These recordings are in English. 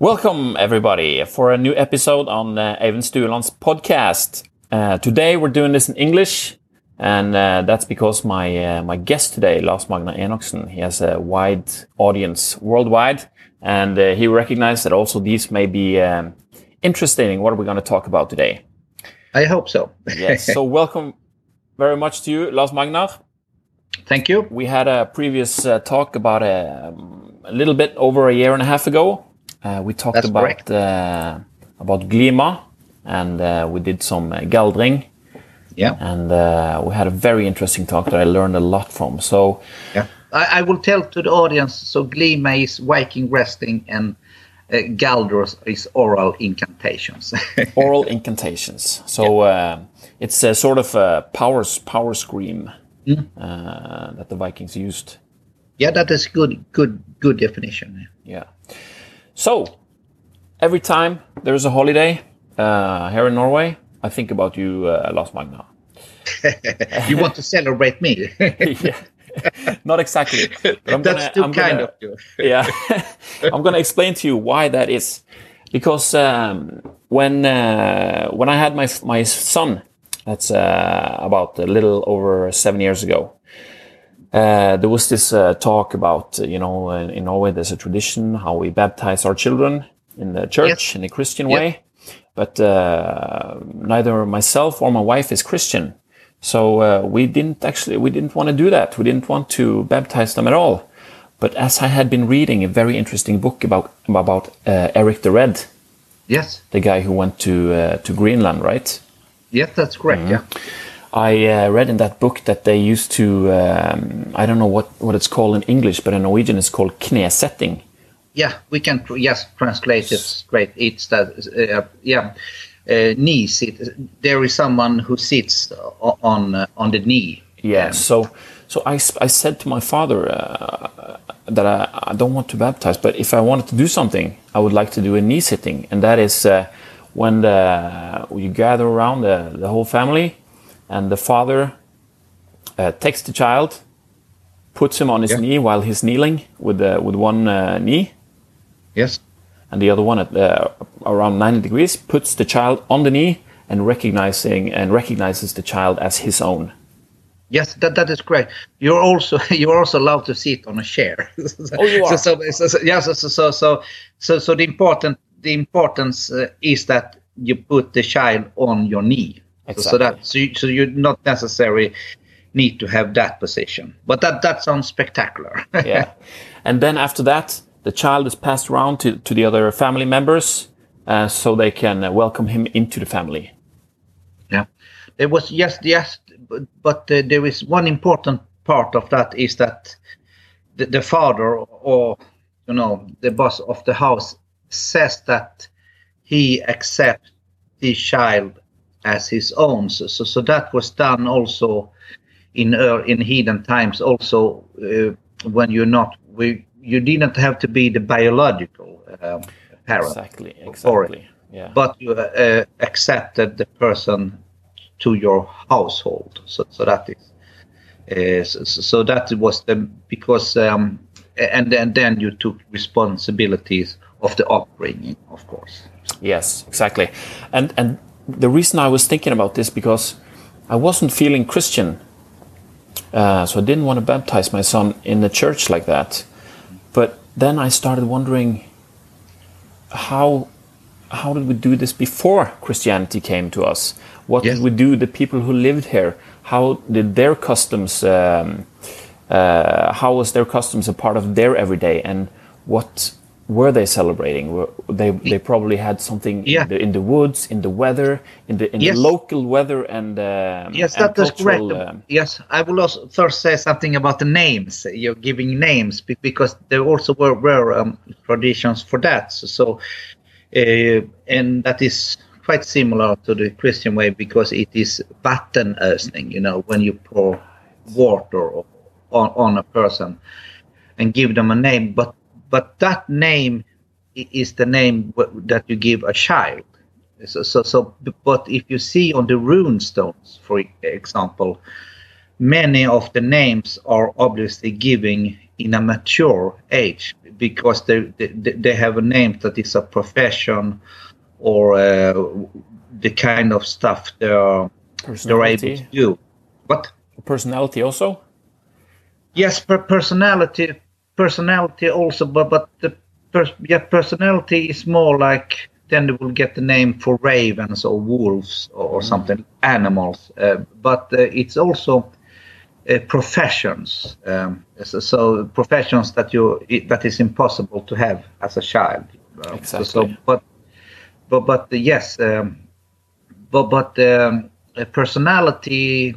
Welcome, everybody, for a new episode on uh, Even Stueland's podcast. Uh, today we're doing this in English, and uh, that's because my uh, my guest today, Lars Magnar Enoksen, he has a wide audience worldwide, and uh, he recognized that also these may be um, interesting. What are we going to talk about today? I hope so. yes. So welcome very much to you, Lars Magnar. Thank you. We had a previous uh, talk about a, um, a little bit over a year and a half ago uh, we talked That's about uh, about Glima, and uh, we did some uh, Galdring. Yeah. And uh, we had a very interesting talk that I learned a lot from. So yeah, I, I will tell to the audience. So Glima is Viking resting, and uh, Galdros is oral incantations. oral incantations. So uh, it's a sort of a power power scream Mm. uh, that the Vikings used. yeah, that is good, good, good definition. Yeah. So every time there's a holiday uh, here in Norway, I think about you, uh, Lars Magnar. you want to celebrate me? yeah. Not exactly. But I'm That's gonna, kind gonna, of you. yeah. I'm going to explain to you why that is. Because um, when uh, when I had my my son, that's uh, about a little over seven years ago. Uh, there was this uh, talk about uh, you know in, in Norway there's a tradition how we baptize our children in the church Yes. in a Christian Yep. way, but uh, neither myself or my wife is Christian, so uh, we didn't actually we didn't want to do that. We didn't want to baptize them at all. But as I had been reading a very interesting book about about uh, Eric the Red, Yes, the guy who went to uh, to Greenland, right? yes, that's correct. Mm-hmm. Yeah, I uh, read in that book that they used to um, I don't know what what it's called in English, but in Norwegian it's called knesetting. yeah, we can tr- yes translate it straight. It's that uh, yeah, uh, knee sit. There is someone who sits on uh, on the knee. Yeah. So so I, I said to my father uh, that I, I don't want to baptize, but if I wanted to do something, I would like to do a knee sitting, and that is uh, when the, you gather around the, the whole family, and the father uh, takes the child, puts him on his Yeah. knee while he's kneeling with the, with one uh, knee, Yes. and the other one at uh, around 90 degrees, puts the child on the knee and recognizing and recognizes the child as his own. Yes, that that is correct. You're also you're also allowed to sit on a chair. Oh, you are? So, so, so, so yeah, so, so so so so so the important the importance uh, is that you put the child on your knee. So, so that so you, so you not necessarily need to have that position. But that that sounds spectacular. yeah. And then after that, the child is passed around to, to the other family members uh, so they can uh, welcome him into the family. Yeah, there was yes, yes, but, but uh, there is one important part of that is that the, the father or you know the boss of the house says that he accepts the child as his own. So, so, so that was done also in uh, in hidden times. Also, uh, when you're not, we you didn't have to be the biological um, parent Exactly, exactly. Yeah. but you uh, accepted the person to your household. So, so that is, uh, so, so that was the because um, and then then you took responsibilities of the upbringing, of course. Yes, exactly. And and the reason I was thinking about this because I wasn't feeling Christian, uh, so I didn't want to baptize my son in the church like that. But then I started wondering how how did we do this before Christianity came to us? What Yes. did we do? The people who lived here, how did their customs? Um, uh, how was their customs a part of their everyday, and what were they celebrating? Were they they probably had something Yeah. in, the, in the woods, in the weather, in the in Yes. the local weather, and um, Yes, and that is correct. um, yes, I will also first say something about the names. You're giving names because there also were, were um, traditions for that. So, so uh, and that is quite similar to the Christian way because it is vattenösning. You know, when you pour water on, on a person and give them a name, but but that name is the name that you give a child. So, so, so, but if you see on the rune stones, for example, many of the names are obviously giving in a mature age because they they, they have a name that is a profession or uh, the kind of stuff they are they're able to do. What? Personality also. Yes, per personality, personality also, but but the pers- yeah, personality is more like then they will get the name for ravens or wolves or, or something, animals. Uh, but uh, it's also uh, professions. Um, so, so professions that you that is impossible to have as a child. Uh, Exactly. So, but but but uh, yes, um, but but um, a personality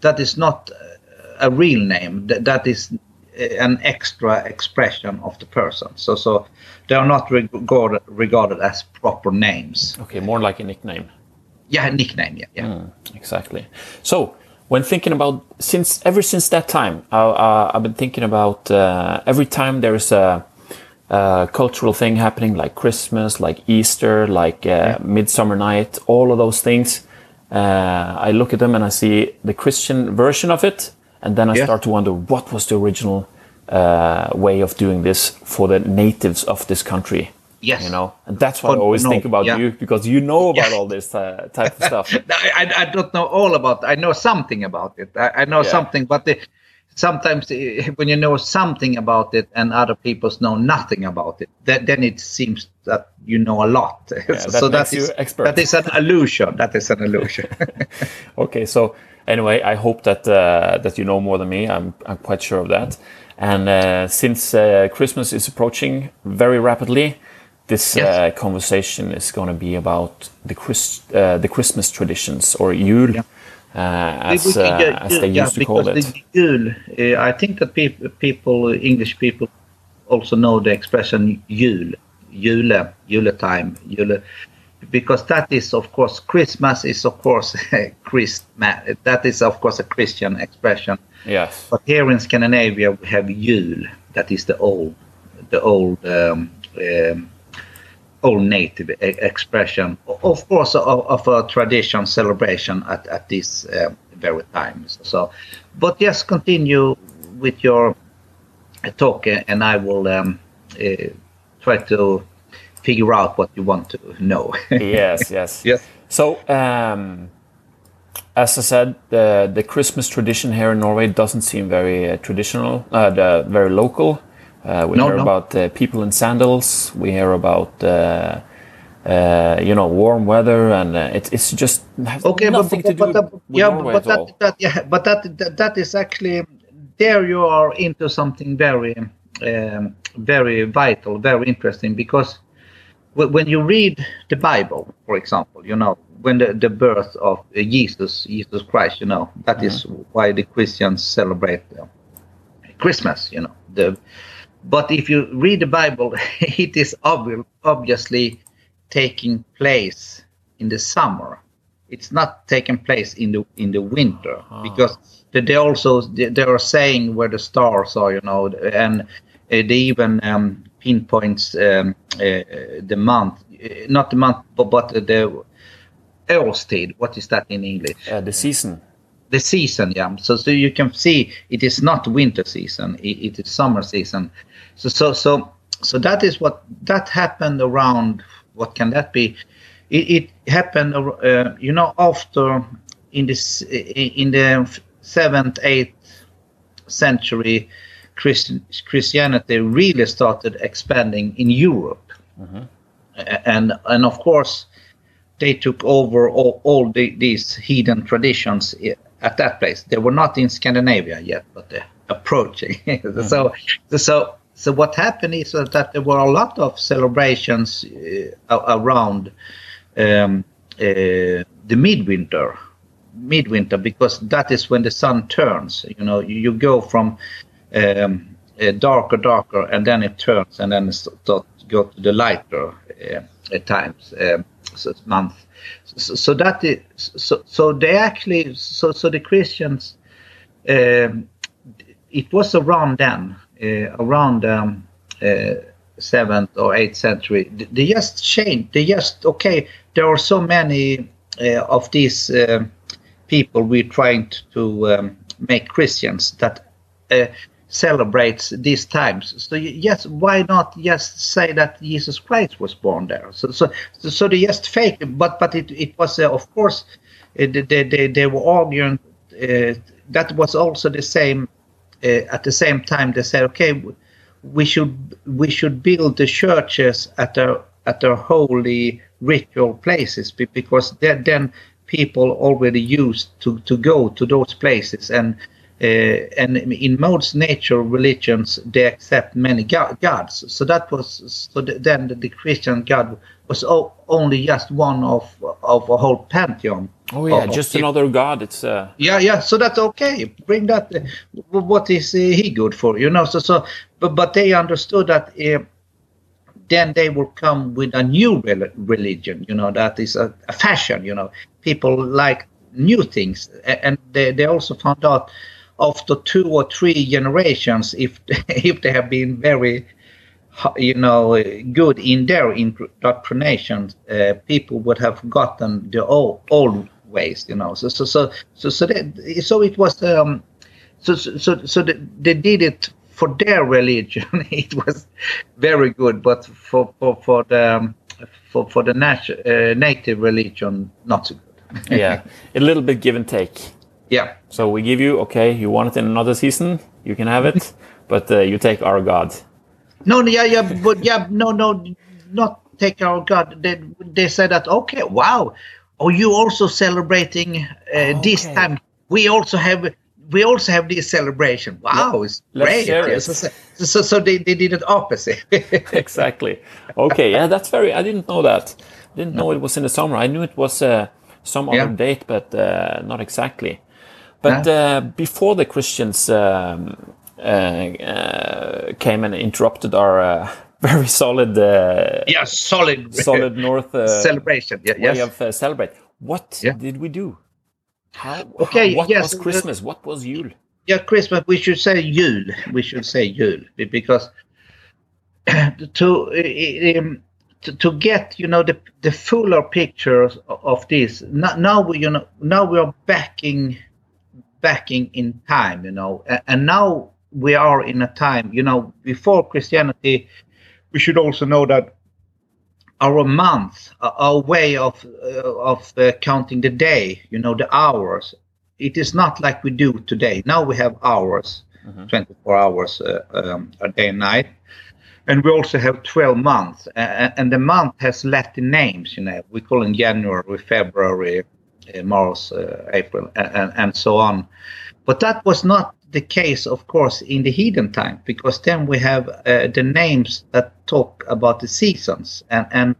that is not a real name. That, that is an extra expression of the person. So so they are not regarded regarded as proper names. Okay, more like a nickname. Yeah, nickname. Yeah, yeah. Mm, exactly. So when thinking about since ever since that time, uh, uh, I've been thinking about uh, every time there's a, a cultural thing happening, like Christmas, like Easter, like uh, Midsummer Night, all of those things. Uh, I look at them and I see the Christian version of it, and then I Yeah. start to wonder what was the original uh, way of doing this for the natives of this country. Yes. You know, and that's why I always no, think about yeah. you because you know about Yeah. all this uh, type of stuff. I, I, don't know all about. I know something about it. I, I know Yeah. something, but the, sometimes eh, when you know something about it and other people know nothing about it, that, then it seems that you know a lot. that so that is expert. that is an illusion. That is an illusion. Okay, so anyway, I hope that uh, that you know more than me. I'm I'm quite sure of that. And uh, since uh, Christmas is approaching very rapidly, this Yes. uh, conversation is going to be about the Chris uh, the Christmas traditions or Yule. Yeah. uh, as get- as they yeah, used to call it. The uh, I think that people, people, English people, also know the expression Yule, jule, juletime, jule, because that is, of course, Christmas is, of course, Christmas. That is, of course, a Christian expression. Yes. But here in Scandinavia, we have jul. That is the old, the old, um, um, old native e- expression. Of course, of, of a tradition celebration at at this uh, very time. So, but yes, continue with your talk, and I will um, uh, try to figure out what you want to know. yes, yes. Yes. So, um, as I said, the the Christmas tradition here in Norway doesn't seem very uh, traditional, uh, the, very local. Uh, we No, hear no. about uh, people in sandals. We hear about uh, uh, you know warm weather, and uh, it, it's just has Okay, but, nothing but, to do but, with yeah, Norway but at all. that, that yeah, but that, that that is actually there you are into something very um, very vital, very interesting because wh- when you read the Bible, for example, you know when the, the birth of uh, Jesus, Jesus Christ, you know that is why the Christians celebrate uh, Christmas, you know the. But if you read the Bible, it is obvi- obviously taking place in the summer. It's not taking place in the in the winter because they they also they, they are saying where the stars are, you know, and they even um, pinpoints um, uh, the month, uh, not the month, but but the Årstid. What is that in English? Uh, the season. the season yeah so so you can see it is not winter season it, it is summer season so so so so that is what that happened around what can that be it, it happened you know after in this in the seventh eighth century Christian, christianity really started expanding in europe A- and and of course they took over all, all the, these heathen traditions at that place. They were not in Scandinavia yet, but they're approaching. so, so, so what happened is that there were a lot of celebrations uh, around um, uh, the midwinter, midwinter, because that is when the sun turns. You know, you, you go from um, darker, darker, and then it turns, and then it start to go to the lighter at times, um, so month. So, so that is so. So they actually, so so the Christians, um, it was around then, around um, seventh or eighth century. They just changed. They just okay. There are so many uh, of these uh, people we're trying to um, make Christians that uh, celebrates these times. So yes, why not just say that Jesus Christ was born there? So so so they just fake, but but it it was uh, of course uh, they, they they were arguing uh, that was also the same uh, at the same time they said okay we should we should build the churches at their at their holy ritual places because then people already used to to go to those places and uh, and in most nature religions they accept many gods. So that was so then the, the christian god was only just one of of a whole pantheon. Oh yeah of, just of another god it's uh yeah yeah so that's okay. Bring that what is uh, he good for you know? So so but but they understood that uh, then they will come with a new religion you know that is a, a fashion you know? People like new things and they, they also found out after two or three generations, if if they have been very, you know, good in their indoctrination, uh, people would have forgotten the old old ways, you know. So so so so so, they, so it was um, so so so they, they did it for their religion. it was very good, but for for for the um, for for the nat- uh, native religion, not so good. yeah, a little bit give and take. Yeah. So we give you, okay, you want it in another season, you can have it, but uh, you take our God. No, yeah, yeah, but yeah, no, no, not take our God. They, they said that, okay, wow, are oh, you also celebrating uh, okay. this time? We also have we also have this celebration. Wow, it's Let's great. So, so, so, they, they did it opposite. exactly. Okay, yeah, that's very. I didn't know that. Didn't know it was in the summer. I knew it was uh, some yeah. other date, but uh, not exactly. But uh, before the Christians um, uh, uh, came and interrupted our uh, very solid, yeah, solid, solid North celebration, yeah, way yes. of celebrate. What yeah. did we do? How, okay, how, what yes, was Christmas? what was Yule? Yeah, Christmas. We should say Yule. We should say Yule because to um, to, to get you know the the fuller picture of, of this now, now we you know now we are backing backing in time, you know, and now we are in a time, you know, before Christianity, we should also know that our month, our way of uh, of uh, counting the day, you know, the hours, it is not like we do today. Now we have hours, mm-hmm. 24 hours uh, um, a day and night. And we also have 12 months, and the month has Latin names, you know, we call them January, February, March, uh, April, and, and so on. But that was not the case, of course, in the heathen time, because then we have uh, the names that talk about the seasons. And, and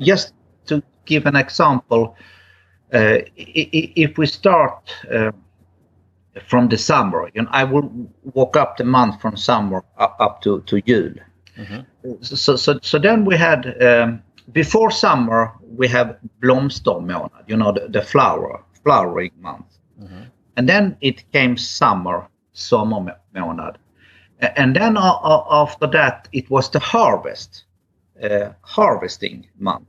just to give an example, uh, if we start uh, from the summer, you know, I will walk up the month from summer up, up to to June. Mm-hmm. So, so, so then we had um, before summer we have blomstermånad, you know, the, the flower flowering month, mm-hmm. and then it came summer, sommarmånad, and then uh, after that it was the harvest, uh, harvesting month,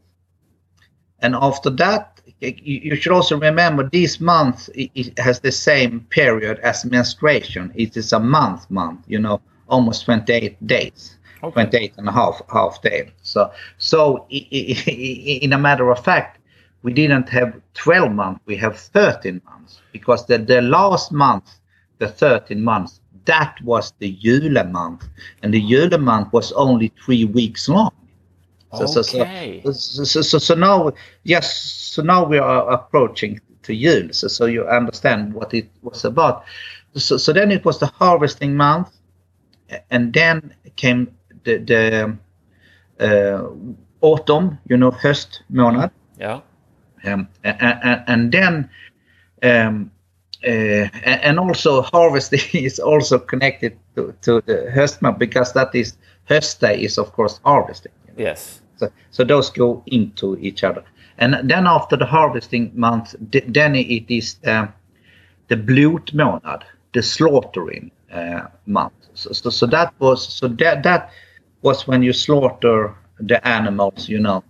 and after that you should also remember this month it has the same period as menstruation. It is a month month, you know, almost 28 days okay. 28 and a half half day. So so in a matter of fact, we didn't have 12 months, we have 13 months because the, the last month, the 13 months, that was the Jule month, and the Jule month was only three weeks long. So, okay. so, so, so, so, so now, yes, so now we are approaching to Yule, so, so you understand what it was about. So, so then it was the harvesting month, and then came the, the uh, autumn, you know, höstmånad. Yeah. Um, and, and, then um, uh, and also harvesting is also connected to, to the höstmånad because that is höstday is of course harvesting. Yes. So, so those go into each other. And then after the harvesting month, then it is the, the blodmånad, the slaughtering uh, month. So, so, so, that was so that that was when you slaughter the animals, you know,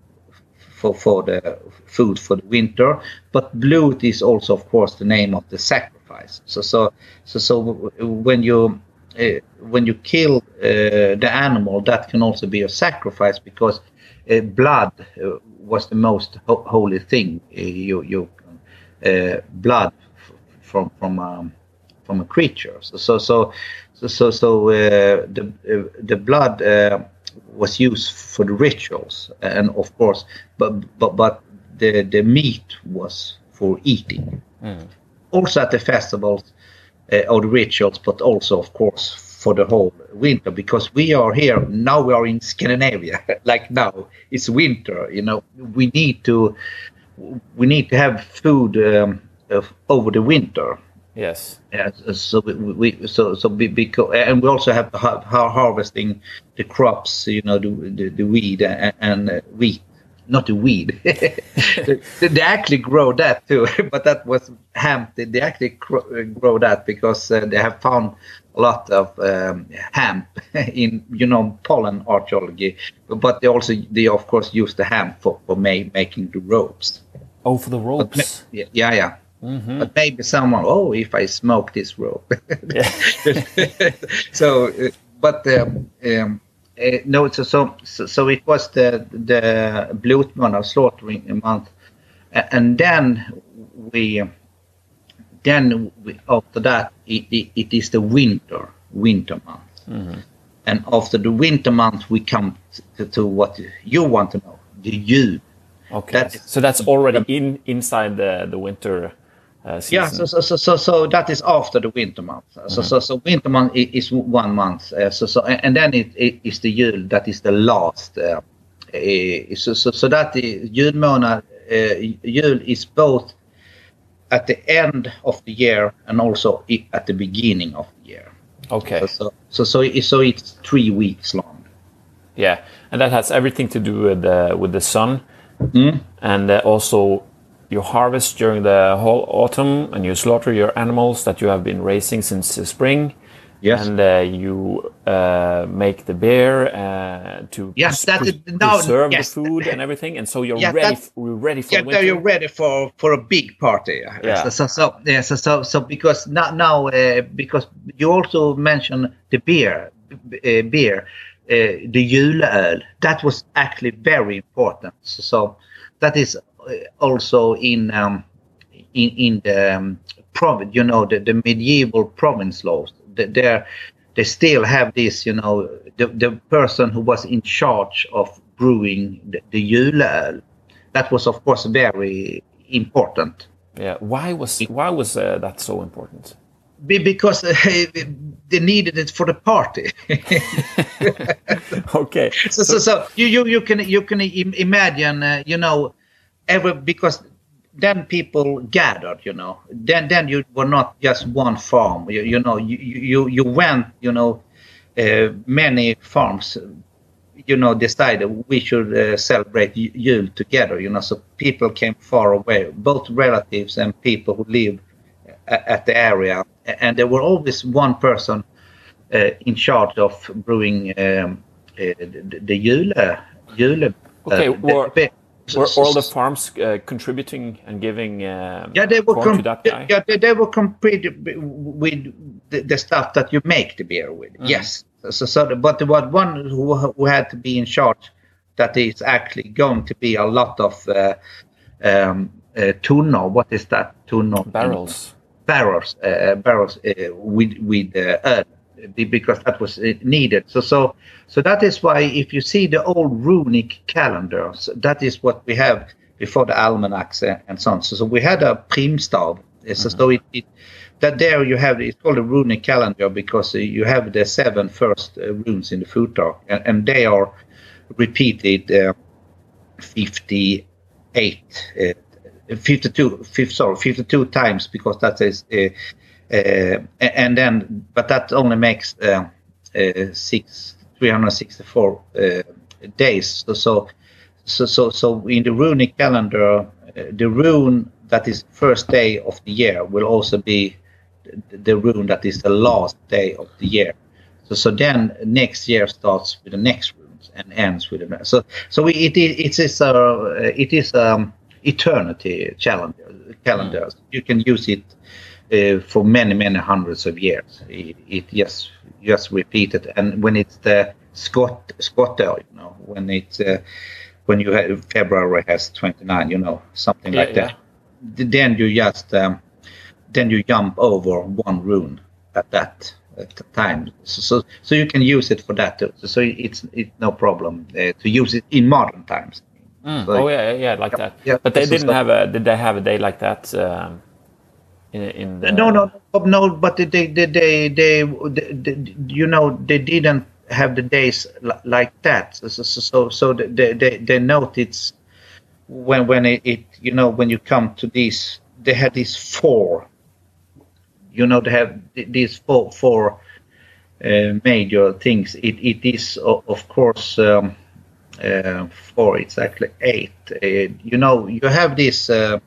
for, for the food for the winter. But blood is also, of course, the name of the sacrifice. So, so, so, so when you uh, when you kill uh, the animal, that can also be a sacrifice because uh, blood uh, was the most ho- holy thing. Uh, you, you uh, blood f- from from um, from a creature. So so so so so, so uh, the uh, the blood uh, was used for the rituals, and of course, but but but the the meat was for eating. Also at the festivals uh, or the rituals, but also of course for the whole winter because we are here now. We are in Scandinavia, like now it's winter. You know, we need to we need to have food um, over the winter. Yes. Yeah, so we, we so so be, because and we also have har- har- harvesting the crops, you know, the the, the weed and, and uh, wheat, not the weed. they, they actually grow that too, but that was hemp. They, they actually grow, grow that because uh, they have found a lot of um, hemp in you know pollen archaeology, but they also they of course use the hemp for for ma- making the ropes. Oh, for the But ropes. ma- yeah, yeah. Yeah. But maybe someone, oh, if I smoke this rope. so, uh, but um, um, uh, no, so, so so it was the the blodmånad slaughtering month, and then we then we, after that it, it, it is the winter winter month, and after the winter month we come to, to what you want to know the jul. Okay. That is- so that's already in inside the the winter uh. Yeah, so so, so so so that is after the winter month. So so so winter month is one month. Uh, so so and then it, it is the jul that is the last. Uh, uh, so so so that is julmånad. Uh, jul is both at the end of the year and also at the beginning of the year. okay. So so so so, it's three weeks long. Yeah, and that has everything to do with the with the sun, Mm. and uh, also you harvest during the whole autumn, and you slaughter your animals that you have been raising since the spring. Yes. And uh, you uh, make the beer uh, to Yes, that is- now- preserve yes. the food and everything, and so you're ready. we're ready for yeah, winter. you're ready for for a big party. Yeah. So so so, yeah, so, so, so because now now uh, because you also mentioned the beer, uh, beer, uh, the julöl. That was actually very important. So, so that is also in um, in in the um, province. You know the, the medieval province laws. The, there they still have this. You know the the person who was in charge of brewing the, the julöl that was of course very important Yeah. Why was why was uh, that so important? Be- because uh, they needed it for the party okay. so, so so you you, you can you can Im- imagine uh, you know every because then people gathered you know. Then then you were not just one farm. You, you know you you you went you know uh, many farms you know decided we should uh, celebrate Yule together you know. So people came far away both relatives and people who live at the area. And there were always one person uh, in charge of brewing um, uh, the, the Jule Jule Okay, uh, were- the- Were all the farms uh, contributing and giving um, yeah, they were com- to that guy? yeah, they, they were compete with the, the stuff that you make the beer with. Mm-hmm. Yes, so, so the- but was one who, who had to be in charge. That is actually going to be a lot of uh, um, uh, tunnor. What is that tunnor? barrels. barrels, uh, barrels uh, with with uh, earth because that was uh, needed. So so so that is why if you see the old runic calendars, that is what we have before the almanacs uh, and so on. So, so we had a primstav. So, so it, it that there you have it's called a runic calendar because uh, you have the seven first runes in the futhark and, and they are repeated uh, 58 uh, 52 fif- sorry 52 times because that is uh, and then but that only makes uh, uh, six 364 uh, days. So so so so so in the runic calendar uh, the rune that is first day of the year will also be the, rune that is the last day of the year. So so then next year starts with the next runes and ends with the next so so we, it is it is a it is um eternity calendar. Calendar you can use it uh, for many many hundreds of years. It, it just just repeated, and when it's the Scott Scotter, you know, when it's uh, when you have February has 29, you know, something Yeah, like that. Then you just um, then you jump over one rune at that at the time, so so, so you can use it for that too. So it's it's no problem uh, to use it in modern times. Mm. So- oh yeah, yeah, like that. yeah, but they didn't have a. Did they have a day like that? Um, in in the, No, no, no. But they, they, they, they, they, they- you know, they didn't have the days like that. So, so, so, so they, they, they note it's when, when it, it, you know, when you come to these, they had these four. You know, they have these four, four uh, major things. It, it is, of course, um, uh, four. It's actually eight. Uh, you know, you have this. Uh,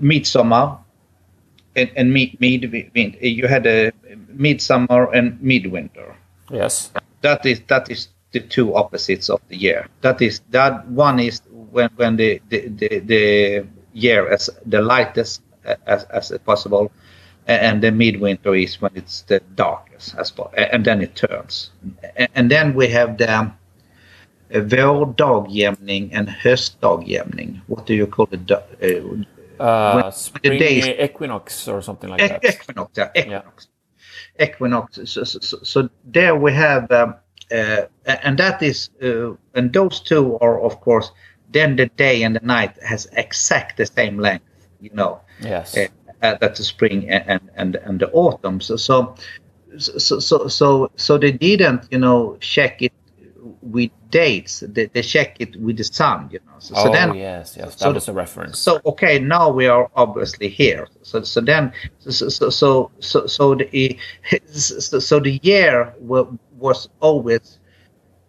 midsummer and, and mid, mid you had a midsummer and midwinter. Yes. that is that is the two opposites of the year. That is that one is when when the the, the, the year is the lightest as, as possible and the midwinter is when it's the darkest as po- and then it turns. And then we have the uh, vårdagjämning and höstdagjämning. What do you call it uh, spring days- equinox or something like E- that. Equinox, yeah, equinox. Equinox. So, so, so, there we have, um, uh, and that is, uh, and those two are, of course, then the day and the night has exact the same length, you know, yes. uh, uh, that the spring and, and, and, and the autumn. So, so, so, so, so, so they didn't, you know, check it with dates. They, they check it with the sun, you know. So, oh so then, yes, yes. That so- was a reference. so okay now we are obviously here so so then so so so so, so the so, so the year wa- was always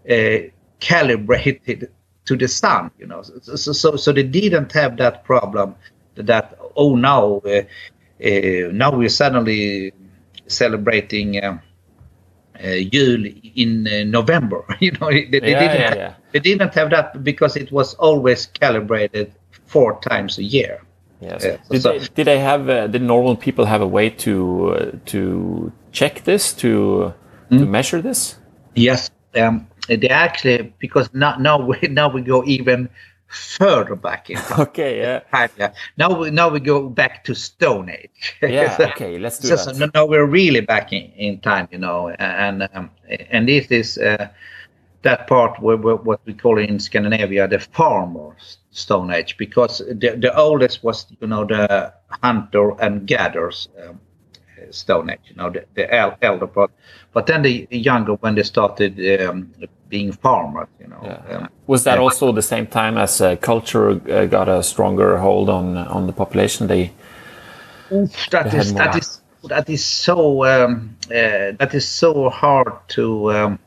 uh, calibrated to the sun you know so so so, they didn't have that problem that oh now uh, uh, now we're suddenly celebrating um, Yule in uh, November you know they, they yeah, didn't yeah, have- yeah. they didn't have that because it was always calibrated four times a year. Yes. Yeah, did, so- they, did they have? Uh, did normal people have a way to uh, to check this to to Hmm? measure this? Yes, um, they actually because now now we now we go even further back in time. Okay. Yeah. yeah. Now we now we go back to Stone Age. Yeah. So- Okay. Let's do so, that. so now we're really back in, in time, you know, and um, and this is uh, that part where, where what we call in Scandinavia the farmer Stone Age, because the the oldest was you know the hunter and gatherers um, Stone Age, you know the, the el- elder part, but then the younger when they started um, being farmers, you know. Yeah. Um, Was that also the same time as uh, culture uh, got a stronger hold on on the population? They that They is that more. is that is so um, uh, that is so hard to um,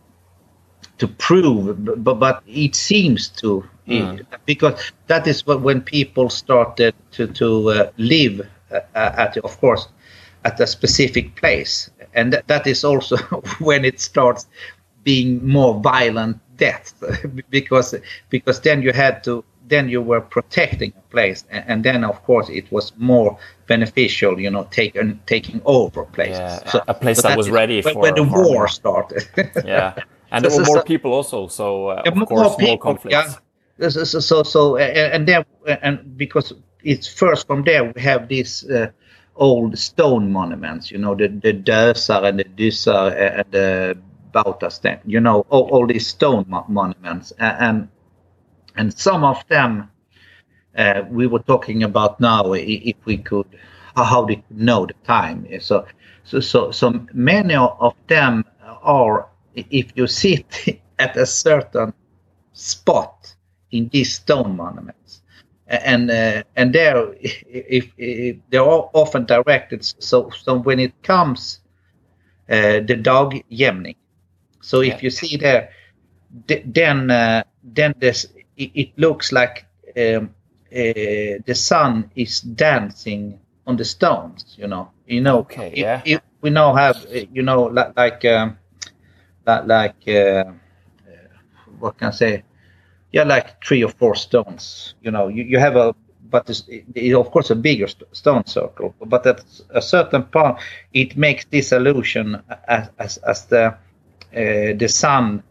to prove, but but it seems to Mm. because that is what when people started to to uh, live uh, at of course at a specific place, and that, that is also when it starts being more violent death because because then you had to then you were protecting a place and, and then of course it was more beneficial you know taking taking over places Yeah, a place that was ready when, for when the war started yeah, and So- there were so- more so- people also. So uh, of more course, more people, conflicts. yeah. So, so, so, so and, and then, and because it's first from there we have this uh, old stone monuments, you know, the the Dösar and the Dysar and eh, eh, the Bautasten, you know, all, all these stone mo- monuments, and and some of them uh, we were talking about now, if we could, how they know the time. So, so, so, so many of them are, if you sit at a certain spot in these stone monuments, A- and uh, and there, if, if they're all often directed, so so when it comes, uh, the dog jämning. So Yeah. if you see there, then uh, then this it, it looks like um, uh, the sun is dancing on the stones. You know, you know. Okay, if- yeah. if we now have, uh, you know, li- like um, li- like uh, uh, what can I say? Yeah, like three or four stones. You know, you, you have a but it's, it, of course a bigger st- stone circle. But at a certain point, it makes this illusion as as, as the uh, the sun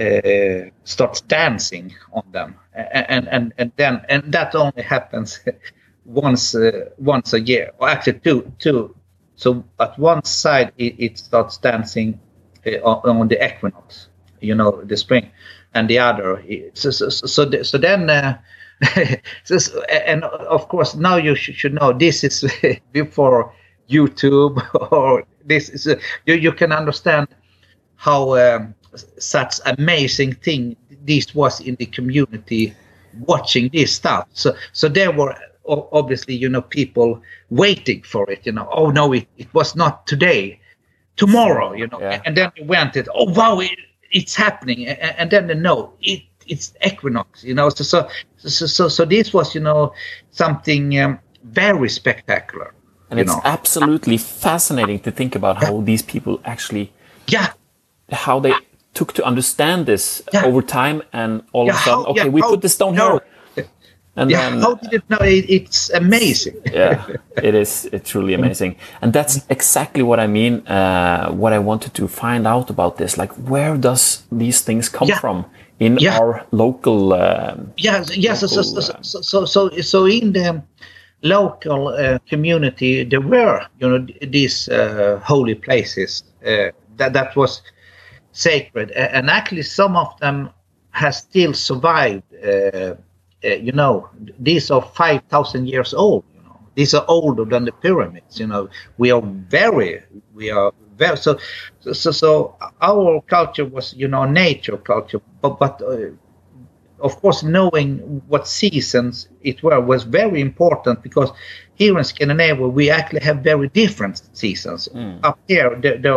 uh, starts dancing on them, and and and then and that only happens once uh, once a year, or actually two two. So at one side it, it starts dancing uh, on, on the equinox, you know, the spring, and the other. So so so, so then. Uh, so, and of course, now you should, should know this is before YouTube or this is you, you can understand how um, such amazing thing this was in the community watching this stuff. So so there were obviously you know people waiting for it. You know, oh no, it, it was not today, tomorrow. You know, yeah. and then they went it. Oh wow, it, it's happening, and, then know it it's equinox you know so so so so, so this was you know something um, very spectacular and it's know. absolutely fascinating to think about how yeah. these people actually yeah how they took to understand this yeah. over time and all yeah, of a sudden how, okay we how, put the stone no. here and yeah, then, how did it know it, it's amazing yeah it is it's truly amazing and that's exactly what i mean uh, what i wanted to find out about this like where does these things come from in yeah. our local. Um, yes, yes. Local, so, so, so, so, so, so in the local uh, community, there were, you know, these uh, holy places uh, that that was sacred, and actually some of them has still survived. Uh, you know, these are five thousand years old. You know, these are older than the pyramids. You know, we are very, we are very so so so our culture was you know nature culture but but uh, of course knowing what seasons it were was very important because here in Scandinavia we actually have very different seasons mm. up here the, the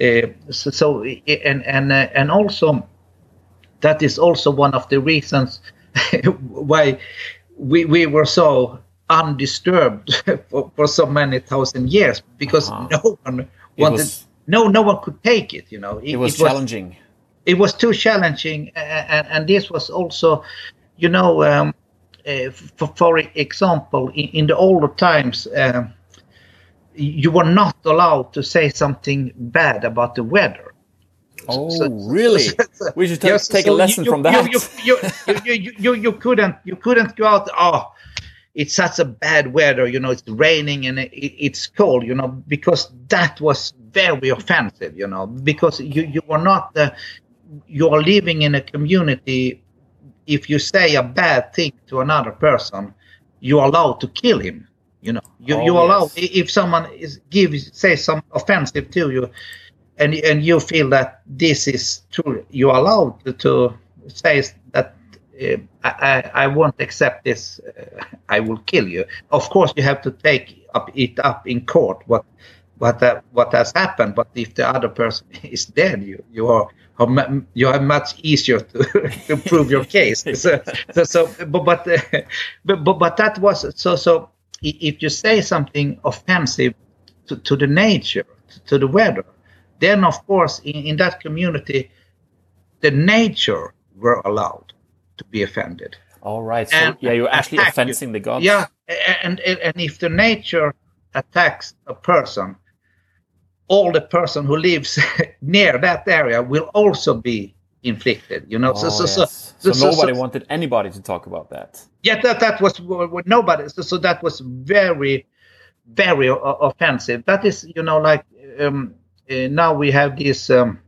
uh, so, so, and and uh, and also that is also one of the reasons why we we were so undisturbed for, for so many thousand years because uh-huh. no one wanted was, no no one could take it you know. It, it was it challenging. Was, it was too challenging and, and this was also you know um, uh, for, for example in, in the older times uh, you were not allowed to say something bad about the weather Oh, so, really? We should yes, take so a lesson you, from that. You, you, you, you, you, couldn't you couldn't go out. Oh, it's such a bad weather, you know, it's raining and it, it's cold, you know, because that was very offensive, you know, because you, you are not the, you are living in a community. If you say a bad thing to another person, you're allowed to kill him. You know, you, oh, you allow yes. if someone is gives say some offensive to you, and and you feel that this is true, you're allowed to, say that uh, I, I won't accept this. Uh, I will kill you. Of course, you have to take up it up in court. What what uh, what has happened? But if the other person is dead, you you are you are much easier to, to prove your case. So, so, so but but, uh, but but but that was so so. If you say something offensive to, to the nature, to the weather, then of course in, in that community, the nature were allowed to be offended. All right. So and yeah, you're actually offending you. the gods. Yeah, and, and and if the nature attacks a person, all the person who lives near that area will also be inflicted. You know. Oh, so, so, yes. so, so, nobody wanted anybody to talk about that. Yeah, that that was nobody. So, so that was very, very offensive. That is, you know, like um, now we have this. Um,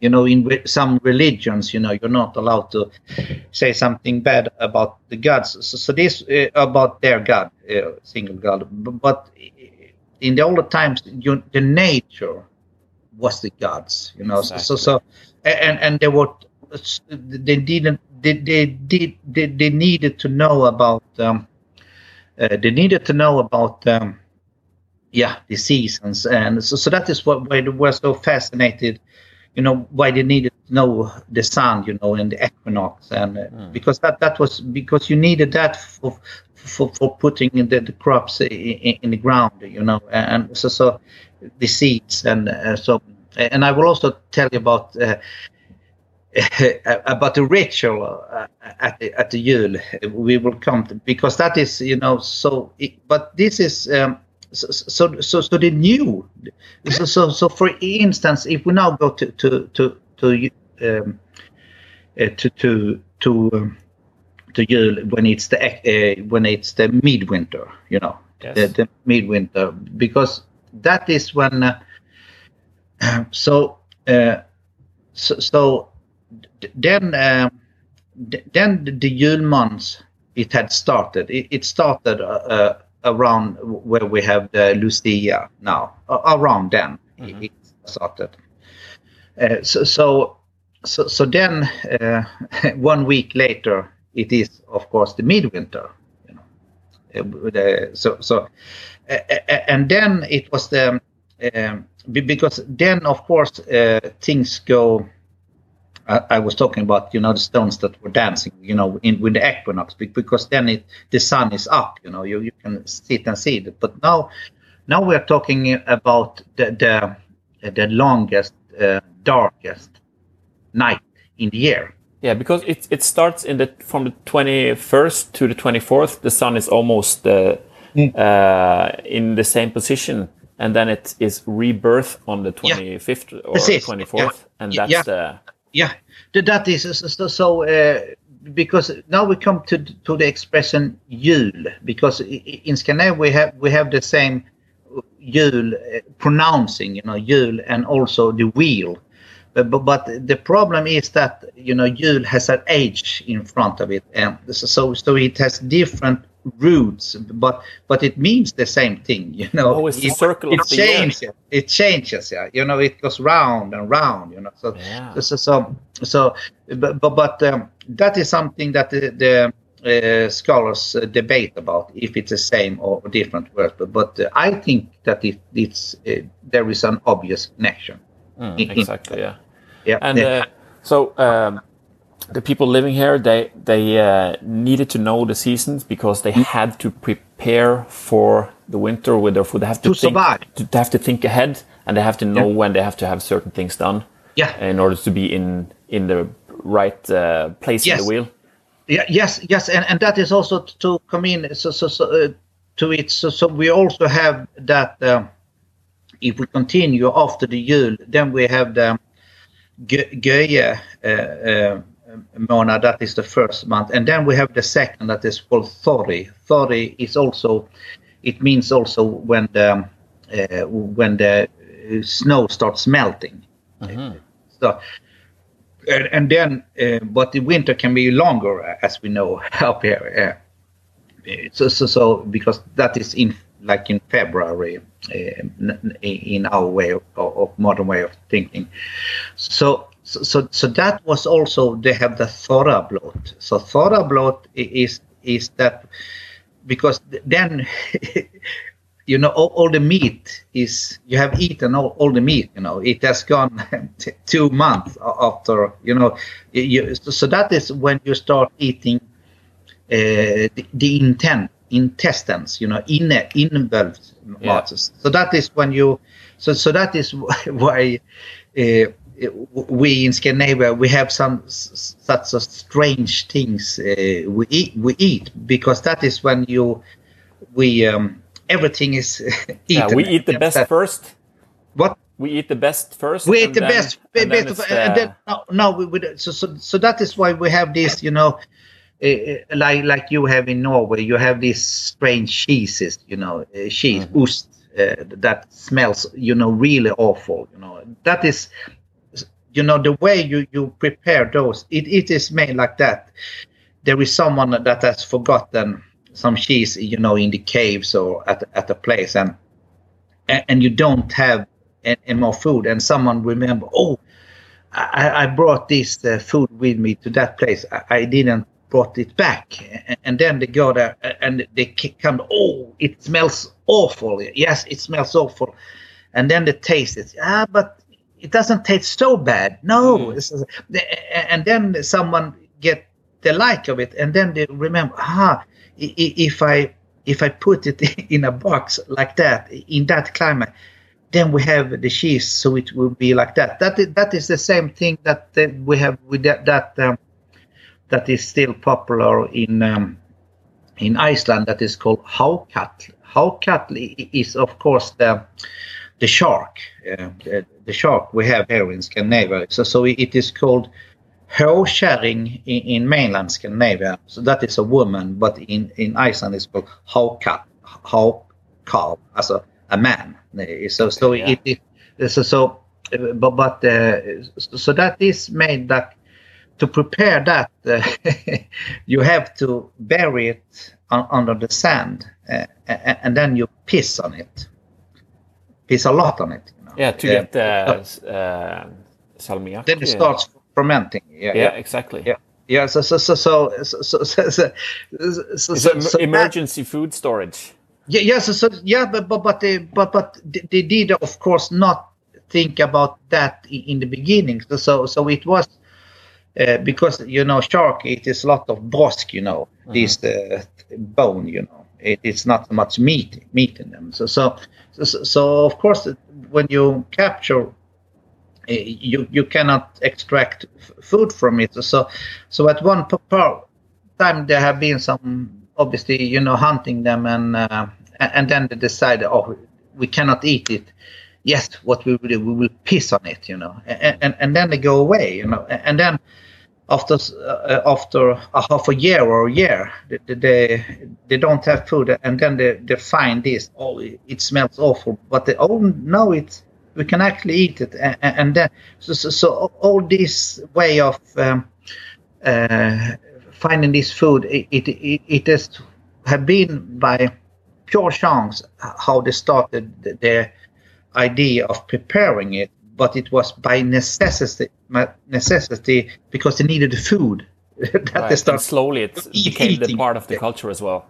you know in some religions you know you're not allowed to say something bad about the gods so, so this uh, about their god uh, single god but in the older times you, the nature was the gods you know exactly. so so and and they were they didn't they they did they, they, needed to know about um, uh, they needed to know about um, yeah the seasons and so, so that is what why they were so fascinated you know why they needed to know the sun you know and the equinox and mm. because that that was because you needed that for for, for putting the, the crops in, in, the ground you know and so so the seeds and uh, so and i will also tell you about uh, about the ritual uh, at the, at the Yule, we will come to, because that is you know so. But this is um, so, so so so the new. So, so so for instance, if we now go to to to to um, uh, to to to um, to Yule when it's the uh, when it's the midwinter, you know, Yes. the, the midwinter, because that is when. Uh, so uh, so so then um, then the, the Yule months it had started. It, it started uh, uh, around where we have the Lucia now. Around then Mhm. it started. Uh, so so so so then uh, one week later it is of course the midwinter. You know, Uh, the- so so uh, uh, and then it was the um, because then of course uh, things go I, I was talking about you know the stones that were dancing you know in with the equinox because then it the sun is up you know you, you can sit and see it but now now we are talking about the the, the longest uh, darkest night in the year Yeah, because it it starts in the from the twenty first to the twenty fourth. The sun is almost uh, Mm. uh, in the same position, and then it is rebirth on the twenty fifth or twenty fourth, Yeah. and Yeah. that's the yeah. That is so, uh, because now we come to to the expression Jul because in Scandinavia we have we have the same Jul uh, pronouncing you know Jul and also the wheel. But, but, the problem is that you know Jul has an age in front of it. And so so it has different roots but but it means the same thing you know Oh, it's the it, circle it of the changes it changes yeah you know it goes round and round you know so Yeah. so so, so but but, but um, that is something that the, the uh, scholars uh, debate about if it's the same or different words but, but uh, i think that it, it's uh, there is an obvious connection Mm, in- in- exactly yeah. yeah And yeah. uh, so um, the people living here, they they uh, needed to know the seasons because they had to prepare for the winter with their food. They have to, To think, survive. To, they have to think ahead, and they have to know when they have to have certain things done yeah in order to be in in the right uh, place in the wheel. Yeah, yes, yes, and, and that is also to come in so, so, so uh, to it. So, so we also have that um, if we continue after the Jul, then we have the Gö- Göje uh, uh, Mona, that is the first month, and then we have the second that is called Thori. Thori is also, it means also when the uh, when the uh, snow starts melting. So and, and then uh, but the winter can be longer as we know up here uh, so, so so because that is in like in february uh, in our way of, of modern way of thinking so so so, so that was also they have the thora thorablot so thorablot i- is is that because then you know all, all the meat is you have eaten all, all the meat you know. It has gone t- two months after you know. You, so that is when you start eating uh, the, the intent intestines you know in involved Yeah. so that is when you so so that is why uh, we in Scandinavia we have some such a strange things uh, we eat we eat because that is when you we um, everything is eaten. Yeah, we eat the best That- first. What We eat the best first. we eat the then- best, and best of- the- and then no, no we, we, so, so so that is why we have this, you know, uh, uh, like like you have in Norway, you have these strange cheeses, you know, uh, cheese, ost, uh, that smells, you know, really awful, you know. That is, you know, the way you you prepare those, it, it is made like that. There is someone that has forgotten some cheese, you know, in the caves or at at a place, and and, and you don't have any, any more food, and someone remember, oh, I, I brought this uh, food with me to that place. I, I didn't brought it back, and, and then they go there and they come. Oh, it smells awful. Yes, it smells awful, and then they taste it. Ah, but it doesn't taste so bad. No, Mm. And then someone get the like of it, and then they remember. Ah, if I if I put it in a box like that in that climate, then we have the cheese, so it will be like that. That is, that is the same thing that we have with that that, um, that is still popular in um, in Iceland. That is called hákarl. Hákarl is of course the the shark, uh, the, shark we have here in Scandinavia. So so it is called Håkärring in, in mainland Scandinavia. So that is a woman, but in in Iceland it's called hákarl. Hákarl, as a, a man. So so yeah. it, it so so but but uh, so that is made that to prepare that uh, you have to bury it on, under the sand uh, and then you piss on it piss a lot on it you know? yeah to get uh, uh, salmiak then it starts fermenting yeah, yeah, exactly yeah yeah so so so so so so, so, so, so, so emergency food storage yeah, yes, yeah, so, so, yeah, but but but they, but but they did of course not think about that in the beginning. So so, so it was uh, because you know shark it is a lot of brosk, you know, mm-hmm. this uh, bone, you know, it, it's not much meat meat in them. So so so, so of course when you capture uh, you you cannot extract food from it. So so at one time there have been some obviously you know hunting them and uh, and then they decide oh we cannot eat it. Yes what we will do we will piss on it you know. And and, and then they go away you know. And then after uh, after a half a year or a year they, they don't have food and then they, they find this oh it smells awful. But they oh no it we can actually eat it and, and then so, so, so, all this way of um, uh, finding this food, it, it, it, it has have been by pure chance how they started their idea of preparing it, but it was by necessity, necessity because they needed the food that right. they started. And slowly, it became eating. the part of the culture as well.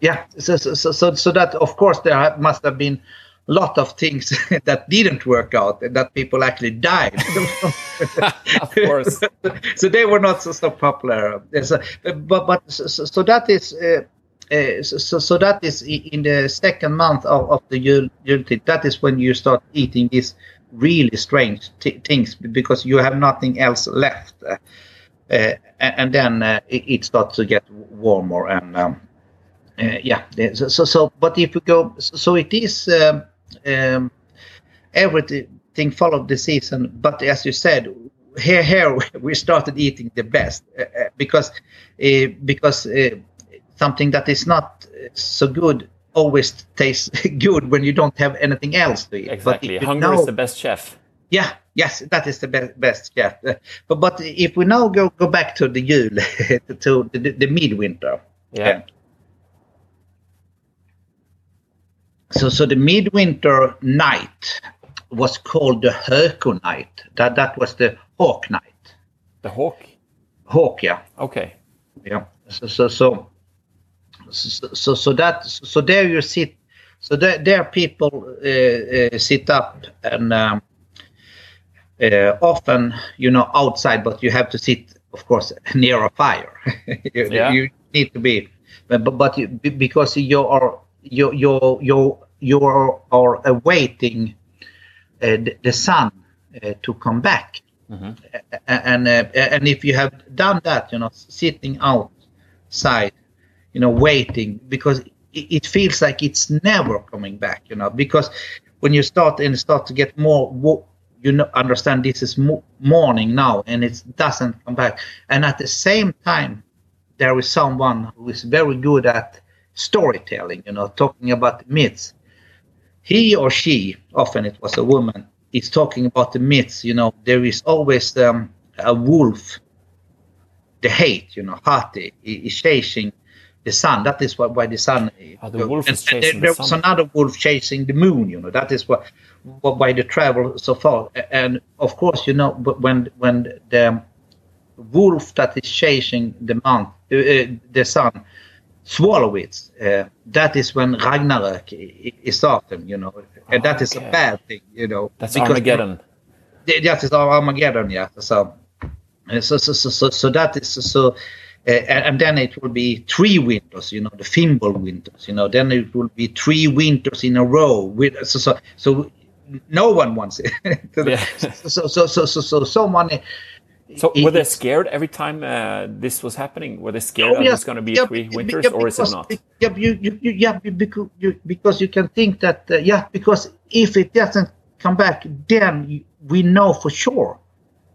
Yeah, so so so so that of course there must have been a lot of things that didn't work out and that people actually died. of course. so they were not so, so popular. So, but but so, so that is. Uh, uh, so, so that is in the second month of, of the Yuletide. That is when you start eating these really strange things because you have nothing else left, uh, uh, and then uh, it, it, starts to get warmer and um, uh, yeah. So, so, but if we go, so it is um, um, everything followed the season. But as you said, here here we started eating the best uh, uh because because something that is not so good always tastes good when you don't have anything else to eat. Exactly, hunger know, is the best chef. Yeah, yes, that is the best best chef. Uh, but but if we now go go back to the Jul to the, the midwinter. Yeah. so so the midwinter night was called the Höku night. That that was the hawk night. The hawk. Hawk, yeah. Okay. Yeah. So so so so, so that so there you sit. So there, there people uh, uh, sit up and um, uh, often you know outside, but you have to sit, of course, near a fire. you, yeah. you need to be, but but you, because you are you you you you are, are awaiting uh, the, the, sun uh, to come back. Mm-hmm. And uh, and if you have done that, you know, sitting outside, you know, waiting because it, feels like it's never coming back, you know, because when you start and start to get more you know, understand this is mo- morning now and it doesn't come back and at the same time there is someone who is very good at storytelling, you know, talking about myths. He or she, often it was a woman, is talking about the myths. You know, there is always um, a wolf, the hate, you know, Hati, is chasing the sun. That is why, why the sun. Oh, the wolf is chasing there, the there was another wolf chasing the moon. You know, that is what, what why they travel so far. And of course, you know, when when the wolf that is chasing the month, uh, the sun, swallow it. Uh, that is when Ragnarok is autumn, you know, and that is okay. a bad thing, you know. That's Armageddon. That is Armageddon, yeah. So, so, so, so, so that is so. Uh, and, then it will be three winters, you know, the Fimbul winters, you know. Then it will be three winters in a row. With so so, so no one wants it. Yeah. so, so, so, so, so. So it- were they scared every time uh, this was happening? Were they scared Oh, that yes. it's going to be Yeah, three winters, yeah, or is it because- not? Yeah, you, you, you, yeah, because you, because you can think that uh, yeah, because if it doesn't come back, then we know for sure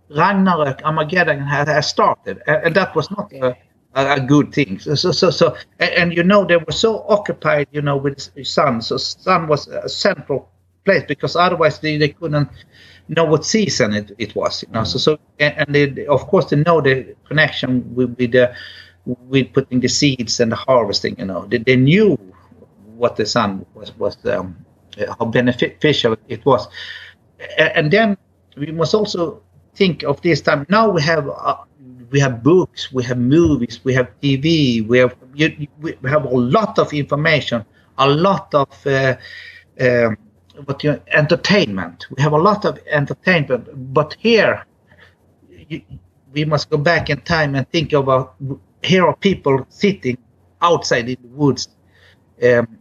Ragnarok Armageddon has, has started, and, and that was not a, a, good thing. So, so, so, so and, and you know they were so occupied, you know, with sun. So sun was a central place because otherwise they, they couldn't know what season it, it was. You know, so so and, they, of course they know the connection with, with the with putting the seeds and the harvesting. You know, they, they knew what the sun was was um, how beneficial it was, and then we must also think of this time. Now we have. Uh, we have books, we have movies, we have TV, we have you, we have a lot of information, a lot of uh, um, what you entertainment. We have a lot of entertainment, but here you, we must go back in time and think about here are people sitting outside in the woods, um,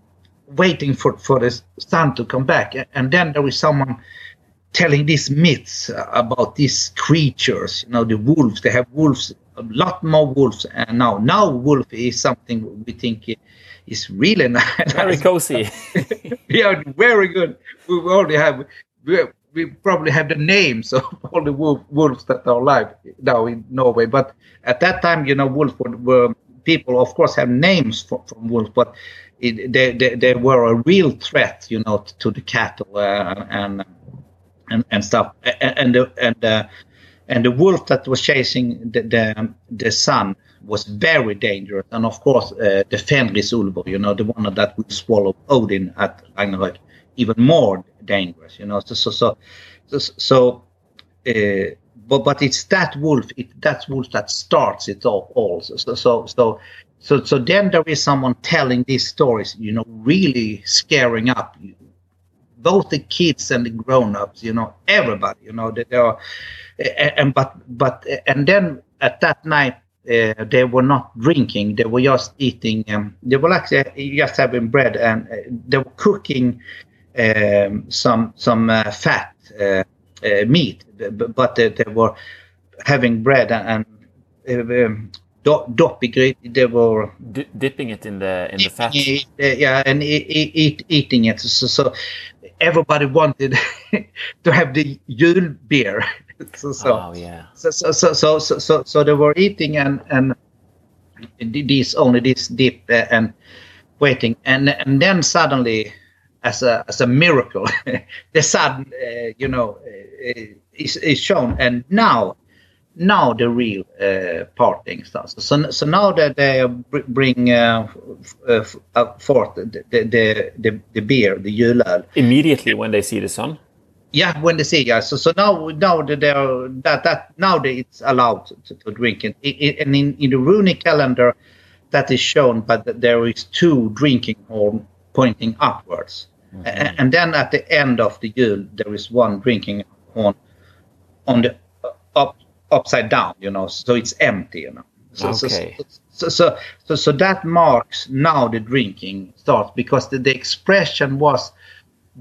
waiting for for the sun to come back, and then there is someone telling these myths about these creatures. You know, the wolves. They have wolves, a lot more wolves, and now now wolf is something we think is really nice. Very cozy. yeah, very good. We already have. We, we probably have the names of all the wolf, wolves that are alive now in Norway. But at that time, you know, wolves were, were people, of course, have names for, from wolves, but it, they, they, they were a real threat, you know, to the cattle uh, and and and stuff. And and the, and uh, and the wolf that was chasing the the, the sun was very dangerous. And of course, uh, the Fenris Ulvor, you know, the one that would swallow Odin at Ragnarok, even more dangerous. You know, so so so so. so uh, but but it's that wolf, it, that wolf that starts it all. So so so so so then there is someone telling these stories, you know, really scaring up both the kids and the grown-ups you know everybody you know they, they are and but but and then at that night uh, they were not drinking they were just eating um, they were actually just having bread and uh, they were cooking um, some some uh, fat uh, uh, meat but, they, they were having bread and, and uh, um, do- doppig, they were D- dipping it in the in the fat. Uh, yeah, and eat, eat, eating it. So, so everybody wanted to have the Yule beer. so, so, Oh yeah. so, so, so, so, so, so, so they were eating and and this only this dip uh, and waiting, and and then suddenly, as a as a miracle, the sun, uh, you know, uh, is is shown, and now now the real uh, parting starts. So, so now that they bring uh, uh, uh, forth the, the, the, the, beer, the julöl. Immediately when they see the sun. Yeah, when they see yeah. So so now now that they are that that now that it's allowed to, to drink it. I- I- and in, in the runic calendar, that is shown, but that there is two drinking horn pointing upwards, A- and then at the end of the Yule there is one drinking horn on the uh, up upside down. You know, so it's empty. You know. So, so- Okay. so, so, so, so that marks now the drinking starts because the, the expression was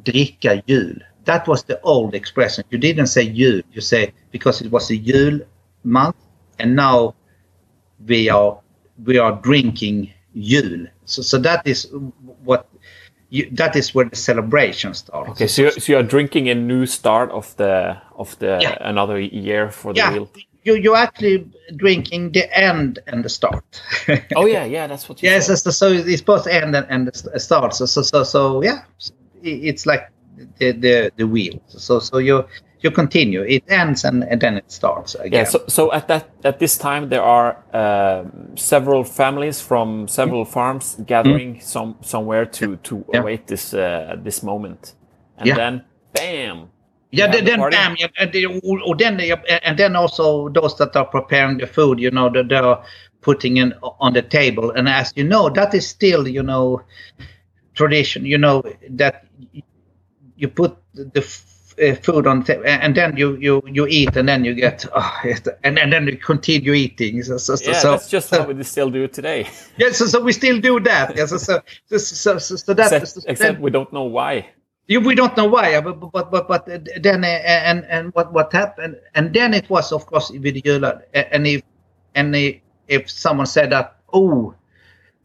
dricka jul. That was the old expression. You didn't say jul. You say because it was a jul month, and now we are we are drinking jul. So, so that is what you, that is where the celebration starts. Okay, so you're, so you're drinking a new start of the of the Yeah. another year for the yeah, wheel. you you're actually drinking the end and the start. Oh yeah, yeah, that's what you Yes, said. so, so it's both end and, and the start. So, so, so, so yeah, it's like the the, the wheel. So, so you you continue. It ends and, and then it starts again. Yeah, so, so at that at this time there are um several families from several farms gathering some somewhere to to Mm. Yeah. await this uh, this moment, and Yeah. then bam. yeah, then, the bam, yeah, and, the, or then they- and then also those that are preparing the food, you know, that they're putting in on the table. And as you know, that is still, you know, tradition. You know that you put the uh, food on the table, and then you you you eat, and then you get, oh, and, and then you continue eating. So, so, Yeah, so, that's just so, how we still do it today. yeah, so, so we still do that. Yeah, so so so so, that except, so except then- we don't know why. we don't know why, but but but, but then and and what what happened, and then it was of course with Jula, and if and if someone said that, oh,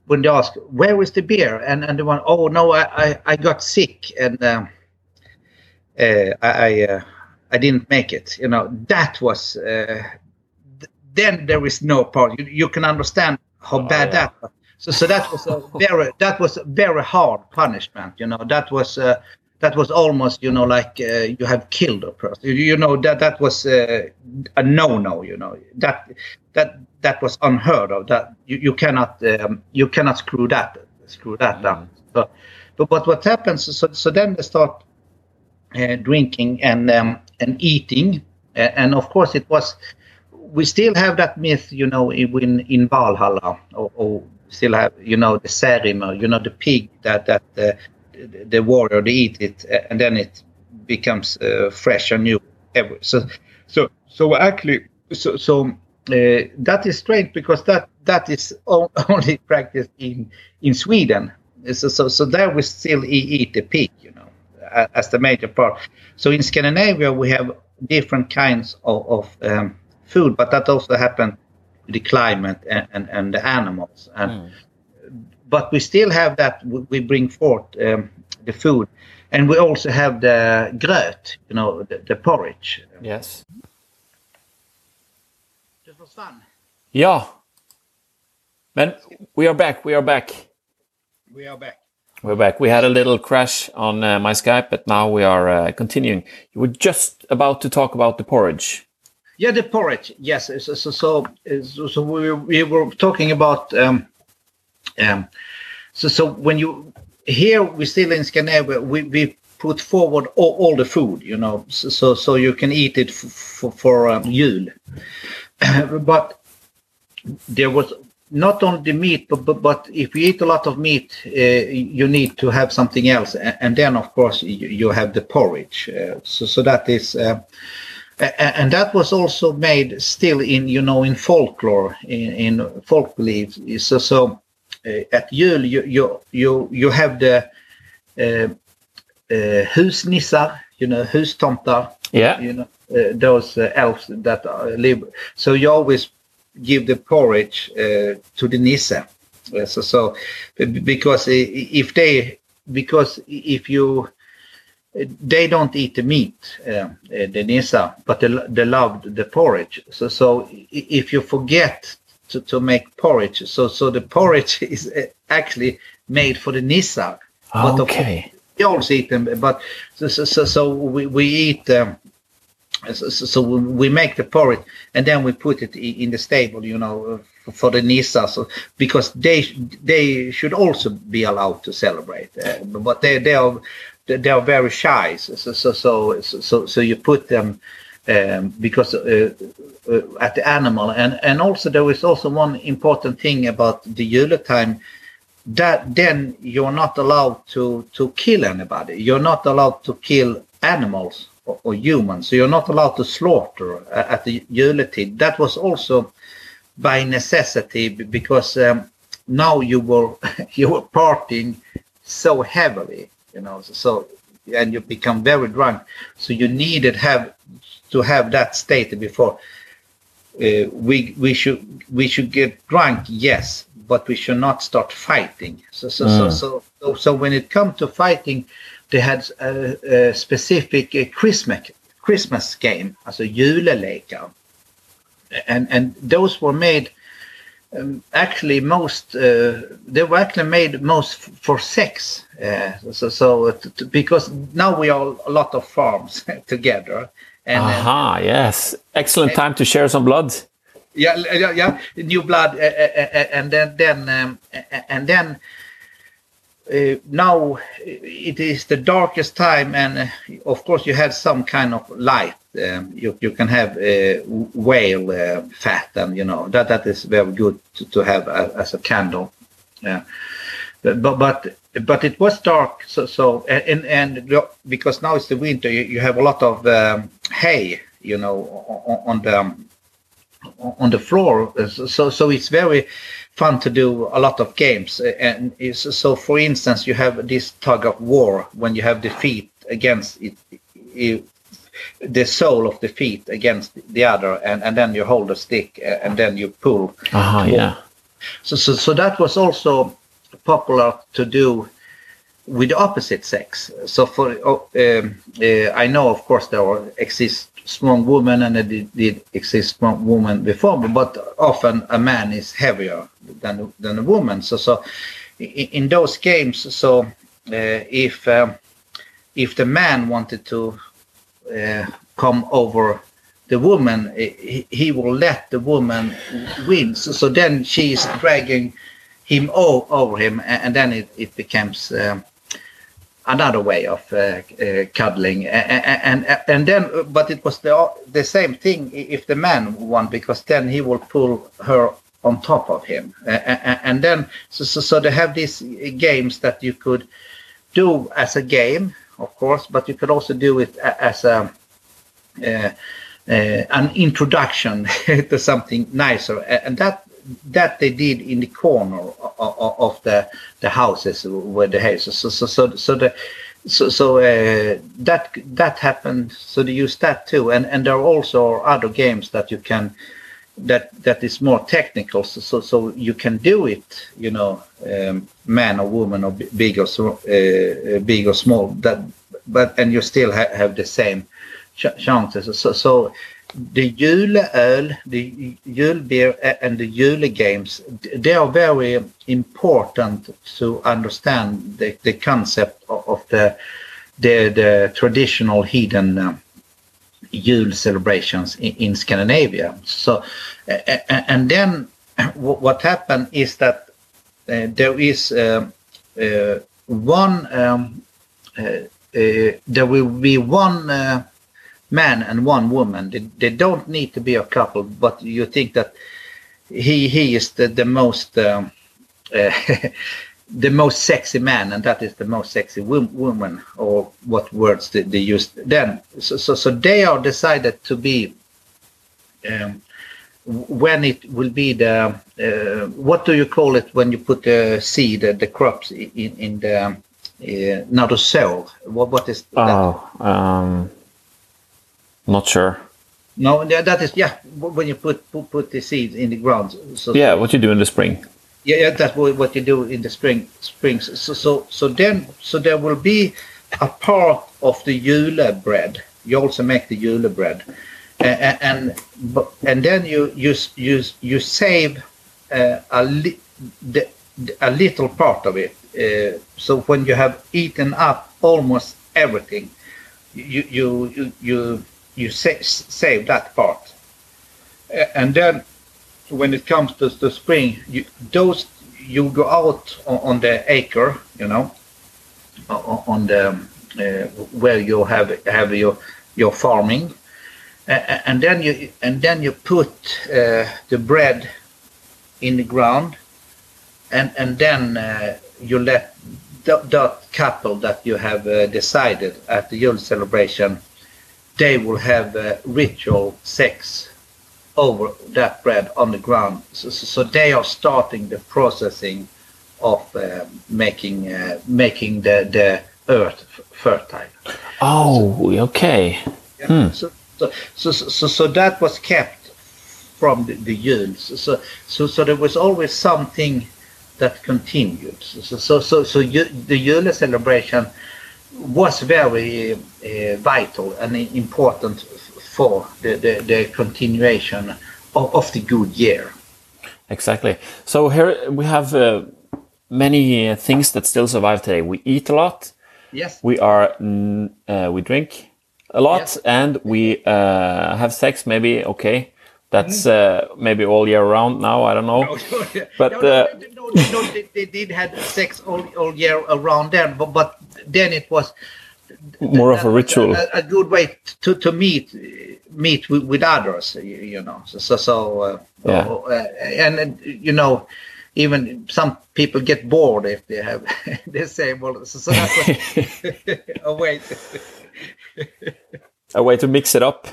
when they ask where is the beer, and and the one, oh no, I I, I got sick and um, uh, I uh, I didn't make it. You know that was uh, th- then there is no part. You, you can understand how oh, bad yeah. that. Was. So so that was a very that was a very hard punishment. You know that was. Uh, that was almost you know like uh, you have killed a person you, you know that that was uh, a no no you know that that that was unheard of that you, you cannot um, you cannot screw that screw that mm. down so but, but what happens so, so then they start drinking and um, and eating. And of course it was we still have that myth you know in in Valhalla or, or still have you know the Särimner you know the pig that that uh, the warrior they eat it and then it becomes uh, fresh and new. So so so actually so so uh, that is strange because that that is only practiced in in Sweden. So so, so there we still eat the pig you know as the major part. So in Scandinavia we have different kinds of, of um, food but that also happened the climate and, and, and the animals. And mm but we still have that we bring forth um, the food. And we also have the gröt you know the, the porridge. Yes. Was fun. Yeah man we are back we are back. We are back we're back we had a little crash on uh, my skype but now we are uh, continuing. You were just about to talk about the porridge. Yeah the porridge. Yes. So so, so, so we, we were talking about um, um, so, so when you here we still in Scandinavia, we, we put forward all, all the food, you know, so so you can eat it for for um, Jul. but there was not only the meat, but, but, but if you eat a lot of meat, uh, you need to have something else, and then of course you, you have the porridge. Uh, so so that is. Uh, and that was also made still in you know in folklore in, in folk beliefs so so uh, at Yule you, you, you, you have the uh, uh, husnissar, you know, hustomtar. Yeah. You know, uh, those uh, elves that live. So you always give the porridge uh, to the nisse. Uh, so, so because if they, because if you, they don't eat the meat, the nissa, but they, they love the porridge. So, so if you forget to, to make porridge. So so the porridge is uh, actually made for the nissa. Okay. we also eat them, but so so, so we, we eat. Um, so, so, we make the porridge and then we put it in the stable, you know, for the nissa. So because they they should also be allowed to celebrate, uh, but they they are they are very shy. So so so so so you put them um, because uh, uh, at the animal and and also there is also one important thing about the Yule time that then you're not allowed to to kill anybody you're not allowed to kill animals or, or humans so you're not allowed to slaughter at the Yuletid that was also by necessity because um, now you were you were partying so heavily you know so and you become very drunk so you needed have to have that state before. Uh, we we should we should get drunk, yes, but we should not start fighting. So so mm. so, so, so so when it comes to fighting, they had a, a specific uh, Christmas Christmas game, alltså julelekar, and and those were made. Um, actually, most uh, they were actually made most for sex. Uh, so, so because now we are a lot of farms together, and, Aha, yes. Excellent time to share some blood. Yeah, yeah, yeah. New blood, uh, uh, and then, then um, and then uh, now it is the darkest time, and uh, of course you have some kind of light. Um, you you can have uh, whale uh, fat, and you know that that is very good to, to have as a candle. Yeah, but but but it was dark so so and and because now it's the winter you, you have a lot of um, hay you know on, on the on the floor. So so it's very fun to do a lot of games. And so, for instance, you have this tug of war when you have defeat against it, it the sole of defeat against the other, and, and then you hold a stick and then you pull. Uh-huh, yeah. So, so, so that was also popular to do with the opposite sex. So for oh, um, uh, I know, of course, there are, exist strong women and there did, exist strong women before, but often a man is heavier than than a woman. So so in, those games, so uh, if um, if the man wanted to uh, come over the woman, he, he, will let the woman win. So, so then she is dragging him over him, and, then it, it becomes um, another way of uh, uh, cuddling. And, and and then, but it was the the same thing if the man won, because then he will pull her on top of him, and then so so, so they have these games that you could do as a game, of course, but you could also do it as a uh, uh, an introduction to something nicer, and that that they did in the corner of the the houses where the houses. So so so, so the so so uh, that that happened. So they use that too, and and there are also other games that you can that that is more technical. So so, so you can do it, you know, um, man or woman or big or uh, big or small. That but and you still ha have the same chances. So, so the juleöl, the julbeer and the jule games, they are very important to understand the, the concept of the, the, the traditional uh, Yule celebrations in, in, Scandinavia. So, and then what happened is that uh, there is uh, uh, one, um, uh, uh, there will be one man and one woman. They, they don't need to be a couple, but you think that he he is the the most um, uh, the most sexy man, and that is the most sexy woman, or what words they, they used then. So, so so they are decided to be. Um, when it will be the uh, what do you call it when you put the seed the crops in in the uh, not a cell what what is oh um not sure. No, that is yeah. When you put put, put the seeds in the ground. So yeah, what you do in the spring. Yeah, yeah, that's what you do in the spring. Springs. So so so then so there will be a part of the Yule bread. You also make the Yule bread, and and, and then you you you you save uh, a li- the, a little part of it. Uh, so when you have eaten up almost everything, you you you, you you sa- save that part. And then when it comes to the spring, you, those you go out on, on the acre, you know, on the uh, where you have have your your farming, and then you and then you put uh, the bread in the ground, and and then uh, you let that, that couple that you have uh, decided at the Yule celebration they will have uh, ritual sex over that bread on the ground. So, so they are starting the processing of uh, making uh, making the, the earth fertile. Oh, so, okay. Yeah, hmm. so, so, so, so, so that was kept from the, the Yule. So, so, so there was always something that continued. So, so, so, so the Yule celebration was very uh, vital and important for the, the, the continuation of, of, the good year. Exactly. So here we have uh, many uh, things that still survive today. We eat a lot. Yes. We are uh, we drink a lot, yes. and we uh, have sex. Maybe okay. That's mm. uh, maybe all year round now. I don't know, no, no, but no, no, no, they, they, did have sex all, all year around then, but, but then it was more of a ritual, a, a, good way to, to meet meet with, with others. You, you, know, so so uh, yeah. Uh, and you know, even some people get bored if they have they say, well, so, so that's a way. a way to mix it up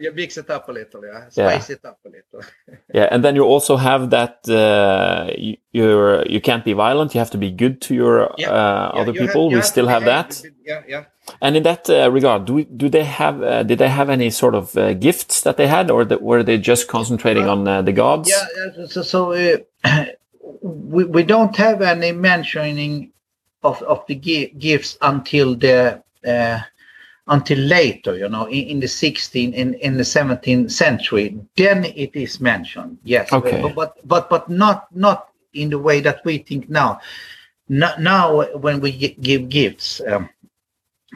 you mix it up a little, yeah. Spice yeah. it up a little. yeah, and then you also have that uh, you, you're you can't be violent. You have to be good to your yeah. Uh, yeah, other you people. Have, we still have that. Yeah, yeah. And in that uh, regard, do we, do they have uh, did they have any sort of uh, gifts that they had, or that, were they just concentrating on uh, the gods? Yeah, so, so we we don't have any mentioning of of the gifts until the until later, you know, in, in the 16th, in, in the 17th century, then it is mentioned. Yes, okay. but, but but not not in the way that we think now. No, now, when we give gifts, um,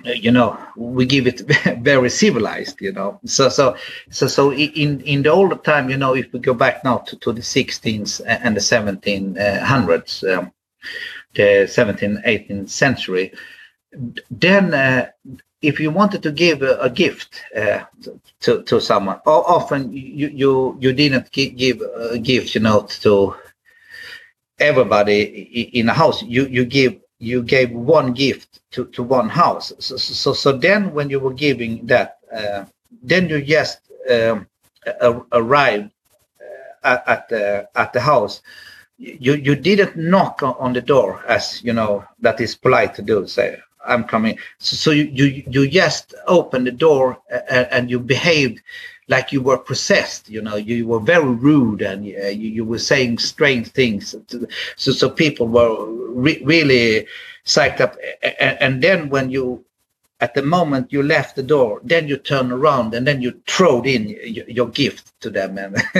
you know, we give it very civilized. You know, so so so so in in the older time, you know, if we go back now to, to the 16th and the 1700s, um, the 17th, 18th century, then uh, if you wanted to give a, a gift uh, to to someone, often you you you didn't give a gift, you know, to everybody in a house. You you give you gave one gift to, to one house. So, so so then when you were giving that, uh, then you just um, arrived uh, at, at the at the house. You you didn't knock on the door as you know that is polite to do. Say I'm coming. So, so you, you you just opened the door and, and, you behaved like you were possessed. You know, you were very rude and uh, you, you were saying strange things. So so people were re- really psyched up. And, and then when you at the moment you left the door, then you turn around and then you throw in your, your gift to them and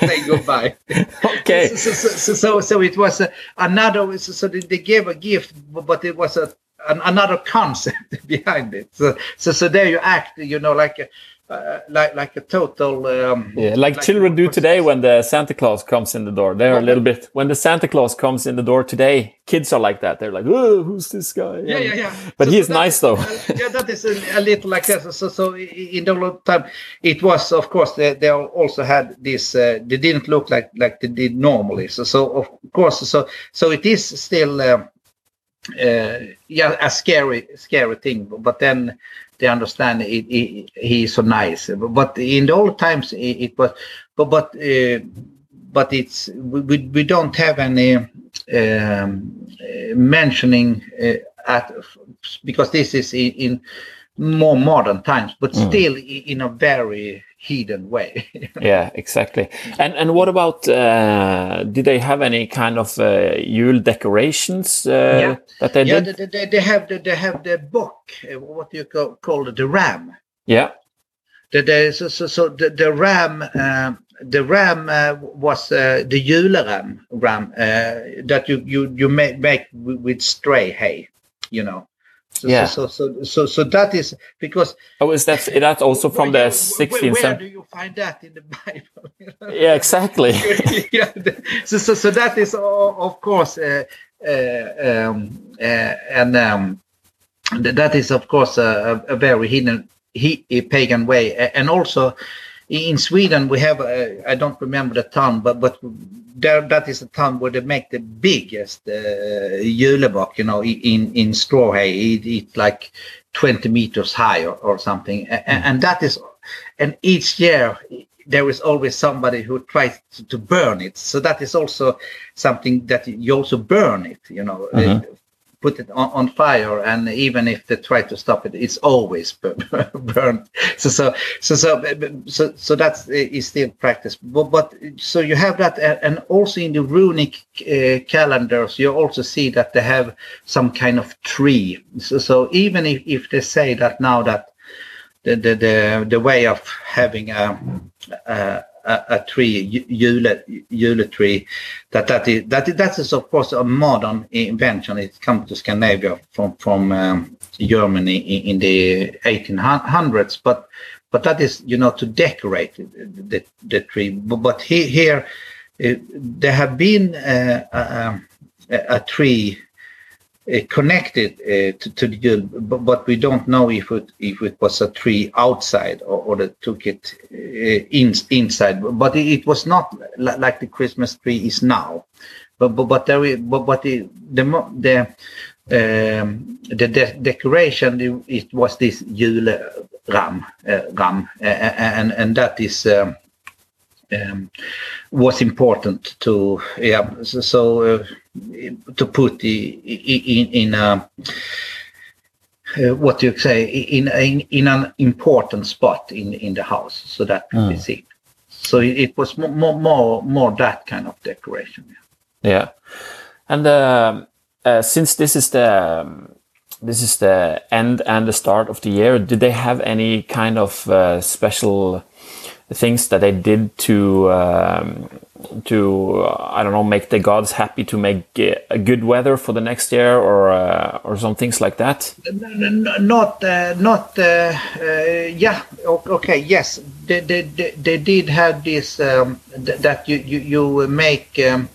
say goodbye. okay. So, so, so, so, so it was another, so they gave a gift, but it was a an, another concept behind it. So, so, so there you act, you know, like a, uh, like like a total um, yeah, like, like children do today when the Santa Claus comes in the door. They're a little bit when the Santa Claus comes in the door today. Kids are like that. They're like, "Oh, who's this guy?" Yeah, yeah, yeah. But so, he is so nice though. yeah, that is a, a, little like that. So, so in the long time, it was of course they, they also had this. Uh, they didn't look like like they did normally. So, so of course, so so it is still. Um, uh, yeah, a scary, scary thing. But then they understand it, it, he's so nice. But in the old times, it, it was, but but uh, but it's we, we don't have any um, mentioning uh, at because this is in, in more modern times, but mm. still in a very hidden way. yeah, exactly. And and what about? Uh, did they have any kind of uh, Yule decorations uh, yeah. that they yeah, did? Yeah, they, they, have the they have the book. Uh, what do you call, call it? The ram. Yeah. The, the so, so, so the, the ram. Uh, the ram uh, was uh, the juleram ram uh, that you you you make, make with stray hay, you know. So, yeah. So, so, so, so that is because. Oh, is that that also from the 16th? Where, where do you find that in the Bible? yeah, exactly. yeah. So, so, so that is of course, uh, uh, um, uh, and um, that is of course a, a very hidden he, a pagan way, and also in Sweden we have uh, I don't remember the town, but but there that is a town where they make the biggest uh, julebock, you know, in in straw hay. It, it's like 20 meters high or, or something, and, mm. and that is, and each year there is always somebody who tries to, to, burn it. So that is also something that you also burn it, you know, mm-hmm put it on, on, fire and even if they try to stop it it's always burned. So so so so so, so that's is still practice. But, but so you have that and also in the runic uh, calendars you also see that they have some kind of tree. So, so even if, if they say that now that the the the, the way of having a, a a, a tree, Jule tree, that that is that that is of course a modern invention. It comes to Scandinavia from from um, Germany in, in, the 1800s, but but that is you know to decorate the the, tree. But, but here, here uh, there have been uh, a, a, tree connected uh, to, to, the but, but, we don't know if it if it was a tree outside or, or they took it uh, in, inside. But it, it was not like the Christmas tree is now. But but, but there is, but, but the the the um, the de decoration it was this Yule ram, uh, ram, and and that is. Um, um, was important to yeah so, so uh, to put in in a uh, what you say in, in in an important spot in in the house so that mm. we see so it, it was more, more more that kind of decoration yeah, yeah. and uh, uh, since this is the um, this is the end and the start of the year did they have any kind of uh, special things that they did to um, to uh, I don't know make the gods happy to make a good weather for the next year or uh, or some things like that. Not uh, not uh, uh, yeah okay yes they, they, they, did have this um, that you you, you make. Um,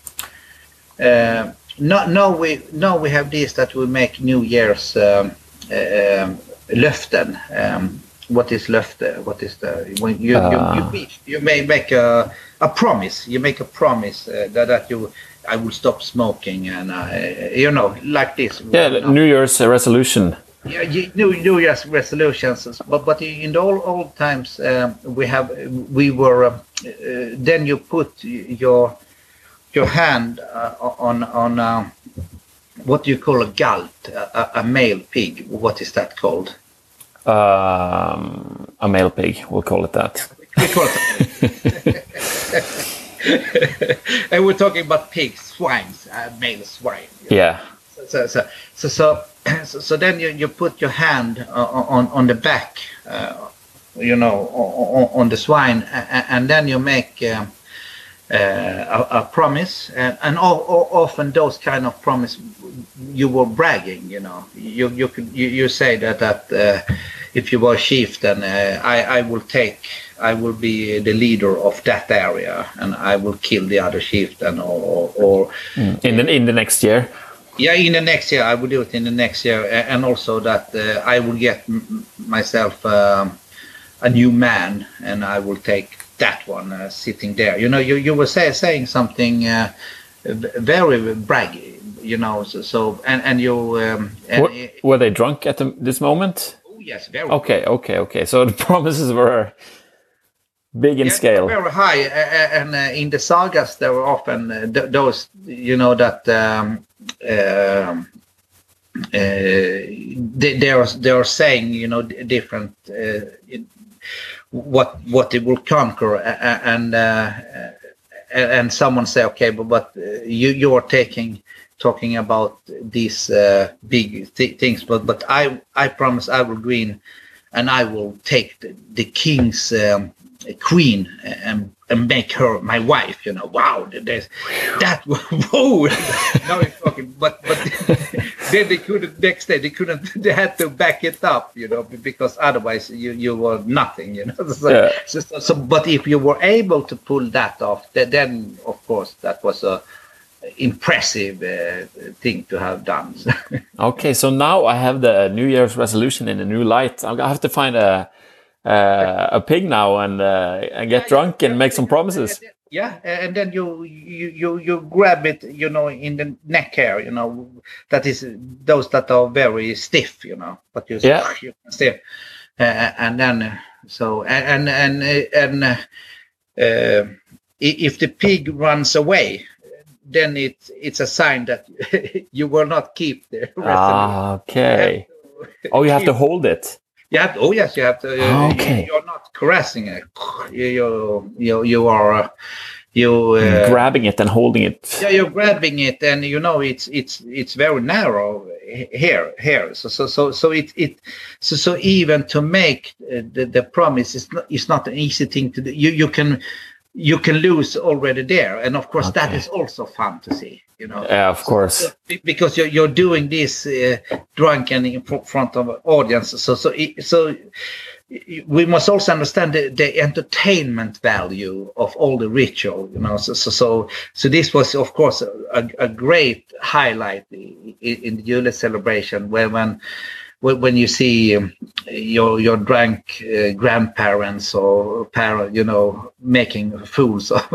uh, no, no, we no we have this that we make New Year's um, um löften. Um, what is left there? What is the when you uh, you, you, ah. you, may make a a promise. You make a promise uh, that that you I will stop smoking and uh, you know like this. Yeah, New Year's resolution. Yeah, New New Year's resolutions. But but in the old old times um, we have we were uh, uh, then you put your your hand uh, on on what do you call a galt, a, a male pig. What is that called? Um, a male pig, we'll call it that. We call it. and we're talking about pigs, swines, uh, male swine. Yeah. So so so so, so, so then you, you put your hand on on the back, uh, you know, on, on, the swine, and then you make. Um, uh, a, a, promise, and, and all, all, often those kind of promise you were bragging. You know, you you could you, you say that that uh, if you were chief, then uh, I I will take I will be the leader of that area, and I will kill the other chieftain, or, or mm. in the in the next year. Yeah, in the next year I will do it in the next year, and also that uh, I will get myself um, a new man, and I will take that one uh, sitting there. You know, you, you were say, saying something uh, very braggy, you know, so, so and, and you... Um, and were, were, they drunk at the, this moment? Oh, yes, very. Okay, okay, okay. So the promises were big in scale. Very high. And uh, in the sagas, there were often uh, th those, you know, that... Um, um uh, they, they are they are saying you know different uh, what what it will conquer and uh, and someone say okay but, but uh, you you are taking talking about these uh, big th things but but i i promise i will in and i will take the, the king's um, queen and and make her my wife. You know, wow, that. Whoa, now we're talking. But but then they couldn't next day. They couldn't. They had to back it up. You know, because otherwise you you were nothing. You know. So, yeah. so, so but if you were able to pull that off, then of course that was a impressive uh, thing to have done. okay, so now I have the New Year's resolution in a new light. I have to find a uh, a pig now and uh, and get yeah, drunk yeah, and make some promises. Yeah, and then you you you you grab it, you know, in the neck hair, you know, that is those that are very stiff, you know, but you yeah, you stiff, uh, and then so and and and, uh, uh, if the pig runs away, then it it's a sign that you will not keep the. Ah, okay. oh, you have to hold it. You have to, oh yes, you have to. Okay. You, are not caressing it. You you you are. Uh, you uh, grabbing it and holding it. Yeah, you're grabbing it, and you know it's it's it's very narrow here here. So so so so it it so so even to make the the promise is not it's not an easy thing to do. You you can you can lose already there, and of course okay. that is also fun to see you know. Yeah of course. Because you're, you're doing this uh, drunken in front of an audience. So so so we must also understand the, the entertainment value of all the ritual you know. So so so, so this was of course a, a great highlight in, in the Yule celebration where when when you see um, your your drunk uh, grandparents or parent, you know, making fools of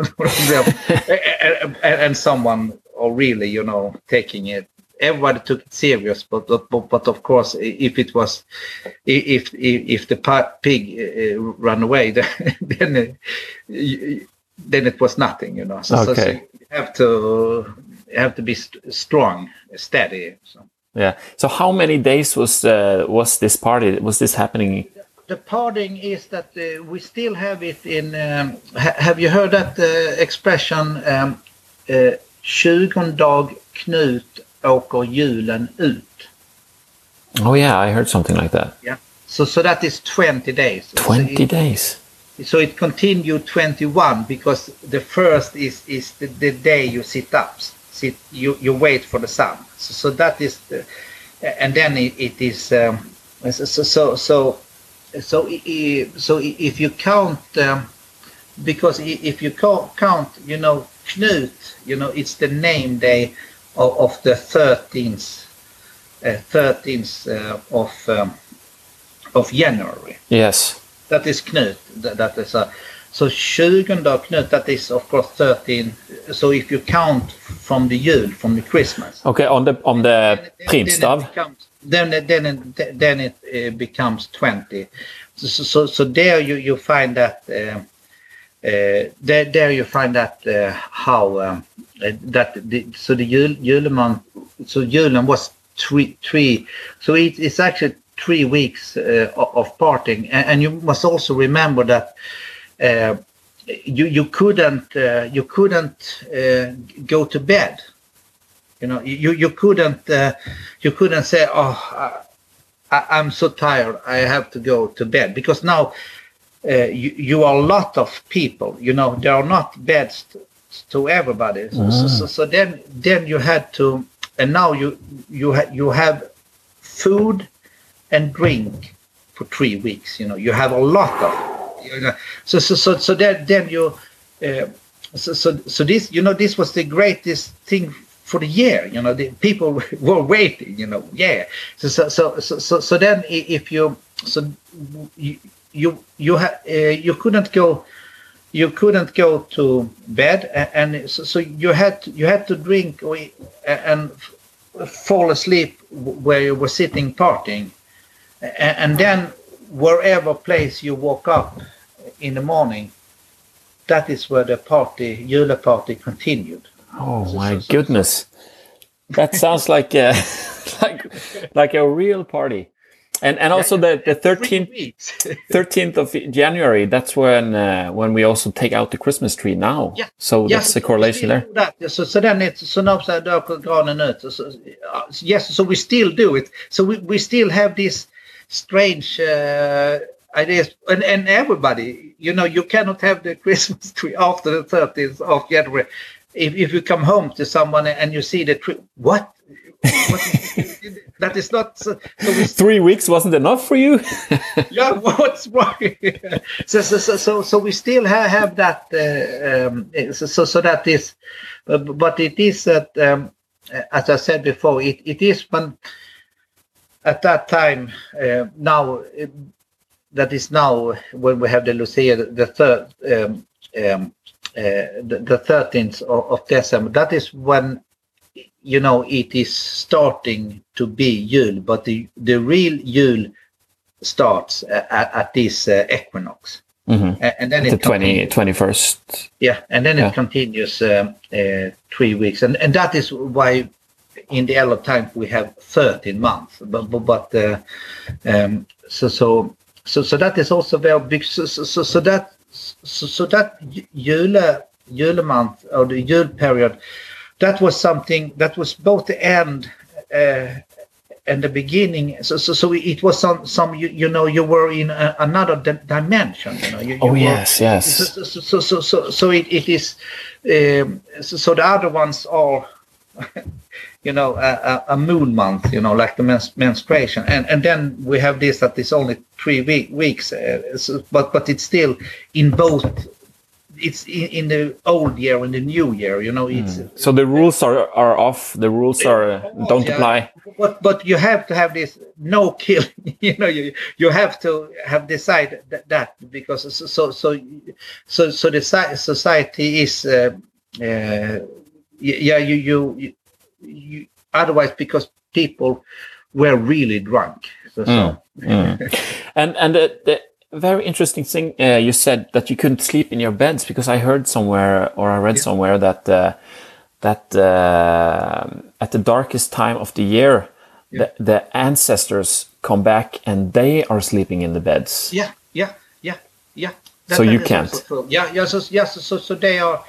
and, and, someone or really, you know, taking it everybody took it serious. But but, but of course, if it was if if, if the pig uh, ran away, then then, uh, then it was nothing, you know. So, okay. so, so you have to have to be st strong, steady. So. Yeah. So how many days was uh, was this party? Was this happening? The partying is that uh, we still have it in. Um, ha have you heard that uh, expression? Um, uh, 20 dag Knut åker julen ut. Oh yeah, I heard something like that. Yeah. So so that is 20 days. 20 so it, days. So it continued 21 because the first is is the, the day you sit up. Sit you you wait for the sun. So, so that is the, and then it, it is um, so so so so so if you count um, because if you count you know Knut you know it's the name day of, of the 13th uh, 13th uh, of um, of January. Yes. That is Knut that, that is a so 20 Knut that is of course 13 so if you count from the jul from the Christmas. Okay on the on the primstav then it, then it, then it uh, becomes 20 so, so, so there you you find that uh, uh, there there you find that how um, that the, so the jul, juleman so julen was three three. So it, it's actually three weeks uh, of parting. And, and, you must also remember that you you couldn't you couldn't go to bed you know, you you couldn't uh, you couldn't say, "Oh, I, am so tired, I have to go to bed," because now uh, you you are a lot of people. You know, there are not beds to, to everybody. Mm. So, so, so then then you had to, and now you you ha- you have food and drink for three weeks. You know, you have a lot of. So so so so then then you. Uh, so, so so this you know this was the greatest thing for the year. You know, the people were waiting. You know, yeah. So so so so so, then if you so you you you ha, uh, you couldn't go you couldn't go to bed and, and so, so, you had you had to drink and fall asleep where you were sitting partying and, and then wherever place you woke up in the morning that is where the party Jule party continued Oh my goodness, that sounds like a, like like a real party. And and also the the thirteenth thirteenth of January. That's when uh, when we also take out the Christmas tree now. Yeah. So yes, that's the correlation there. That. So so then it's so now so granen ut. So, uh, yes, so we still do it. So we, we still have this strange uh, ideas, and and everybody, you know, you cannot have the Christmas tree after the thirteenth of January. If, if you come home to someone and you see the tree, what? what that is not so, so three weeks wasn't enough for you? Yeah what's wrong? So, so so so so we still have, have that uh, um, so, so so that is but, but it is that um, as i said before it, it is when at that time uh, now it, that is now when we have the lucia the third um, um uh, the, the 13th of, of, December, that is when you know it is starting to be Yule, but the, the real Yule starts at, at this uh, equinox. Mm-hmm. And then the it 20, 21st. Yeah, and then yeah. it continues um, uh, three weeks. And, and that is why in the Elo time we have 13 months. But, but, uh, um, so, so, so, so that is also very big. So, so, so that so, so that jule, or the jule period, that was something that was both the end uh, and the beginning. So, so, so it was some, some you, you know, you were in a, another di- dimension. You know, you, you oh were, yes, yes. So, so, so, so, so, so it, it is. Um, so, so the other ones are. you know, a, a, moon month, you know, like the mens- menstruation, and and then we have this that is only three week, weeks, uh, so, but but it's still in both. It's in, in, the old year and the new year, you know. It's mm. so the rules are are off. The rules are uh, don't yeah, apply. But but you have to have this no kill. you know, you you have to have decided that, that because so so so so, so the society is. Uh, uh, yeah, you, you you otherwise because people were really drunk. So, so. And and the, the very interesting thing uh, you said that you couldn't sleep in your beds because I heard somewhere or I read somewhere that uh, that uh, at the darkest time of the year, the, the ancestors come back and they are sleeping in the beds. Yeah, yeah, yeah, yeah. So you can't? also true. Yeah, yeah. So yes, so so they are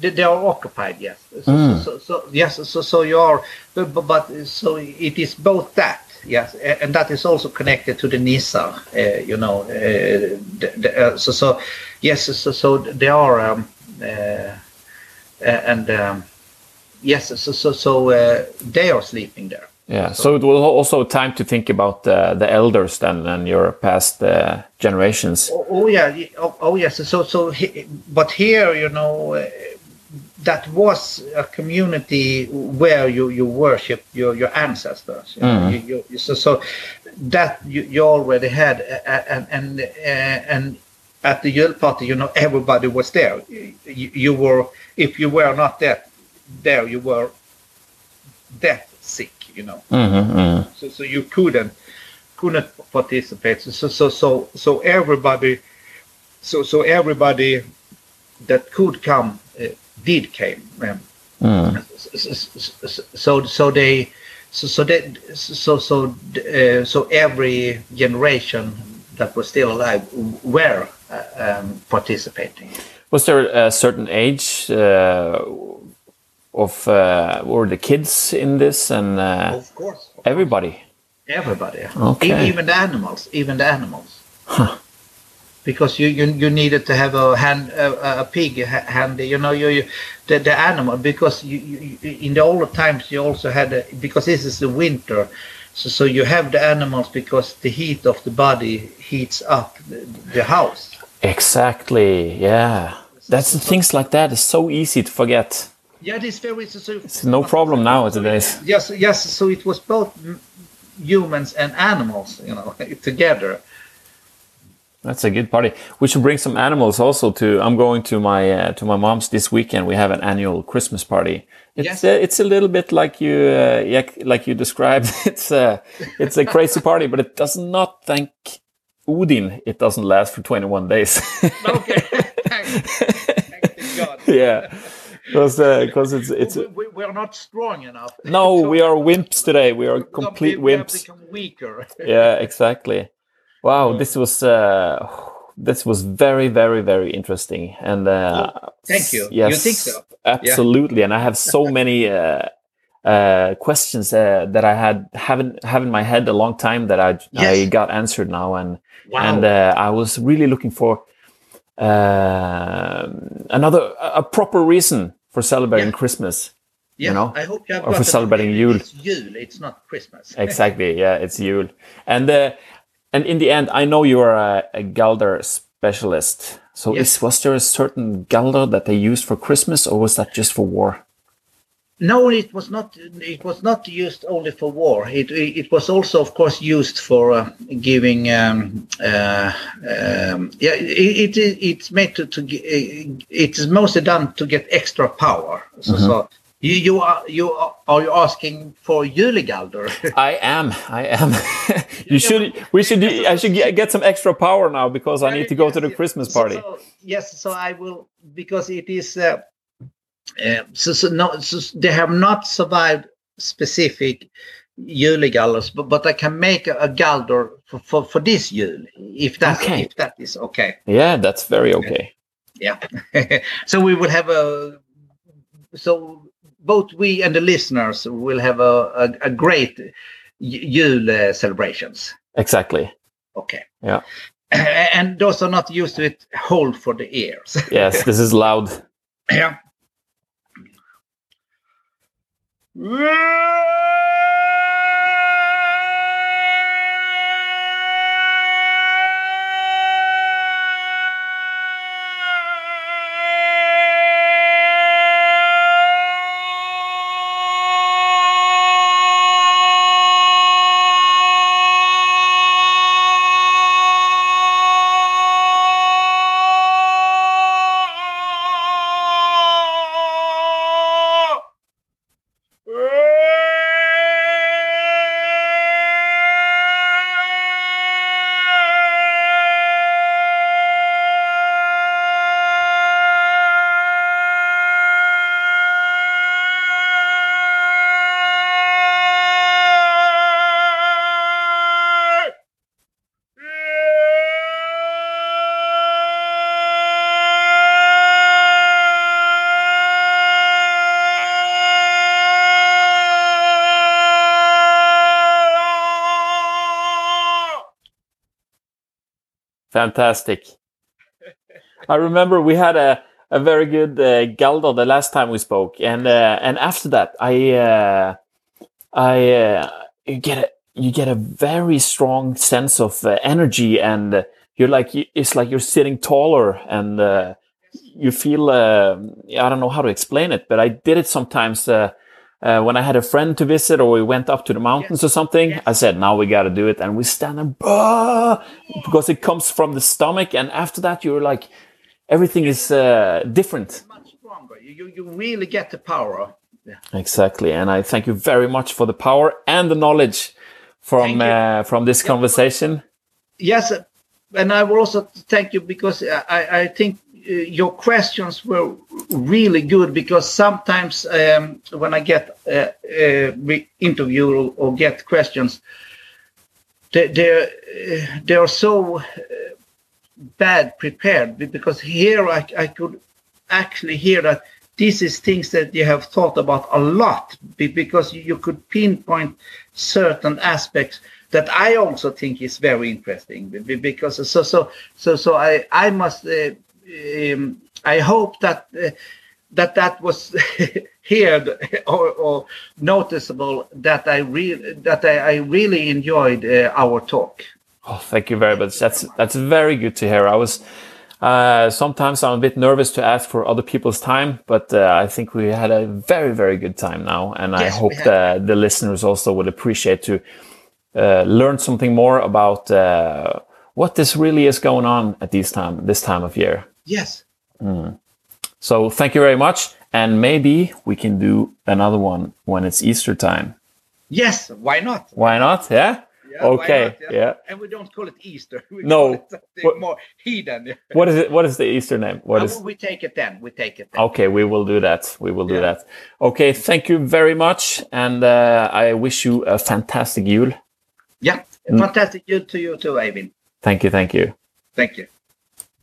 they, they are occupied. Yes. So, Mm. so, so, yes. So so you are, but, but, so it is both that. Yes, and that is also connected to the Nisa. Uh, you know, uh, the, the, uh, so so yes. So so they are, um, uh, uh, and um, yes. So so so uh, they are sleeping there. Yeah. So it was also time to think about uh, the elders then and your past uh, generations. Oh, oh yeah, oh, oh yes. So so, he, but here you know, that was a community where you you worship your your ancestors. You know, you, you, so so that you, you already had, and and and at the Yule party, you know, everybody was there. You, you were if you were not there, there you were death sick. You know hmm so, so you couldn't couldn't participate so so so so everybody so so everybody that could come uh, did came um, so, so- so so they so so they so so uh, so every generation that was still alive were uh, um, participating Was there a certain age uh, of uh, were the kids in this and uh, of course everybody? Everybody. Okay. E- Even the animals. Even the animals. Because you, you you needed to have a hand a, a pig handy. You know you, you the, the animal because you, you in the older times you also had a, because this is the winter. So, so you have the animals because the heat of the body heats up the, the house. Exactly. Yeah. That's the things like that is so easy to forget. Yeah, it is very. So, so It's no problem nowadays. Yes, yes. So it was both humans and animals, you know, together. That's a good party. We should bring some animals also to. I'm going to my uh, to my mom's this weekend. We have an annual Christmas party. It's Yes. uh, it's a little bit like you uh, like you described. It's a it's a crazy party, but it does not thank Odin. It doesn't last for 21 days. Okay. Thank God. yeah, because because it's it's we, we, we are not strong enough. no, So we are wimps today. We are we complete we have wimps. become weaker. yeah exactly wow this was uh this was very very very interesting and uh thank you. yes You think so? absolutely and i have so many uh uh questions uh, that i had haven't have in my head a long time that i i got answered now and Wow. and uh, i was really looking for uh another a proper reason for celebrating Yeah. christmas yeah, know, I hope you have or for it. celebrating Yule. It's Yule. It's not Christmas. exactly yeah it's Yule and uh, and in the end I know you are a, a Galder specialist so Yes. is was there a certain Galder that they used for Christmas or was that just for war No, it was not. It was not used only for war. It it was also, of course, used for uh, giving. Um, uh, um, yeah, it, it it's made to to. It is mostly done to get extra power. So, so you you are you are, are you asking for Julegalder? I am I am you should we should I should get some extra power now because I need to go to the Christmas party so- yes, so I will because it is. Uh, uh, so, so no, so they have not survived specific julegalders, but, but I can make a, a galder for, for, for this Jule, if that Okay. if that is okay. yeah that's very okay Yeah. so we will have a. So both we and the listeners will have a a, a great Yule uh, celebrations. exactly Okay. Yeah. And those are not used to it, hold for the ears. yes this is loud Yeah. Fantastic. I remember we had a, a very good uh, Galdo the last time we spoke, and uh, and after that, I uh, I uh, you get a you get a very strong sense of uh, energy, and you're like it's like you're sitting taller, and uh, you feel uh, I don't know how to explain it, but I did it sometimes. Uh, when I had a friend to visit or we went up to the mountains or something, Yes. I said, now we got to do it. And we stand and bah, because it comes from the stomach. And after that, you're like, everything is uh, different. Much stronger. You, you, really get the power. Yeah. Exactly. And I thank you very much for the power and the knowledge from, uh, from this conversation. Yes, and I will also thank you because I, I think your questions were really good because sometimes um, when I get uh, uh, we interview or, or get questions, they they're, uh, they are so uh, bad prepared because here I, I could actually hear that this is things that you have thought about a lot because you- could pinpoint certain aspects that I also think is very interesting be- be- because so so so so I I must uh, um, I hope that uh, that that was heard or, or noticeable that I really that I, I really enjoyed uh, our talk. Oh, thank you very much. That's that's very good to hear. I was uh, sometimes I'm a bit nervous to ask for other people's time, but uh, I think we had a very very good time now, and I Yes, we hope that the listeners also would appreciate to uh, learn something more about uh, what this really is going on at this time this time of year. Yes. So thank you very much, and maybe we can do another one when it's Easter time. Yes, why not? Why not? Yeah. Yeah, okay. not? yeah. And we don't call it Easter. We No. call it What- more heathen. What is it? What is the Easter name? What is? Uh, we take it then. We take it then. Okay, we will do that. We will do Yeah. that. Okay, thank you very much, and uh, I wish you a fantastic Yule. Yeah. Mm. Fantastic. You to you too, Eivind. Thank you, thank you. Thank you.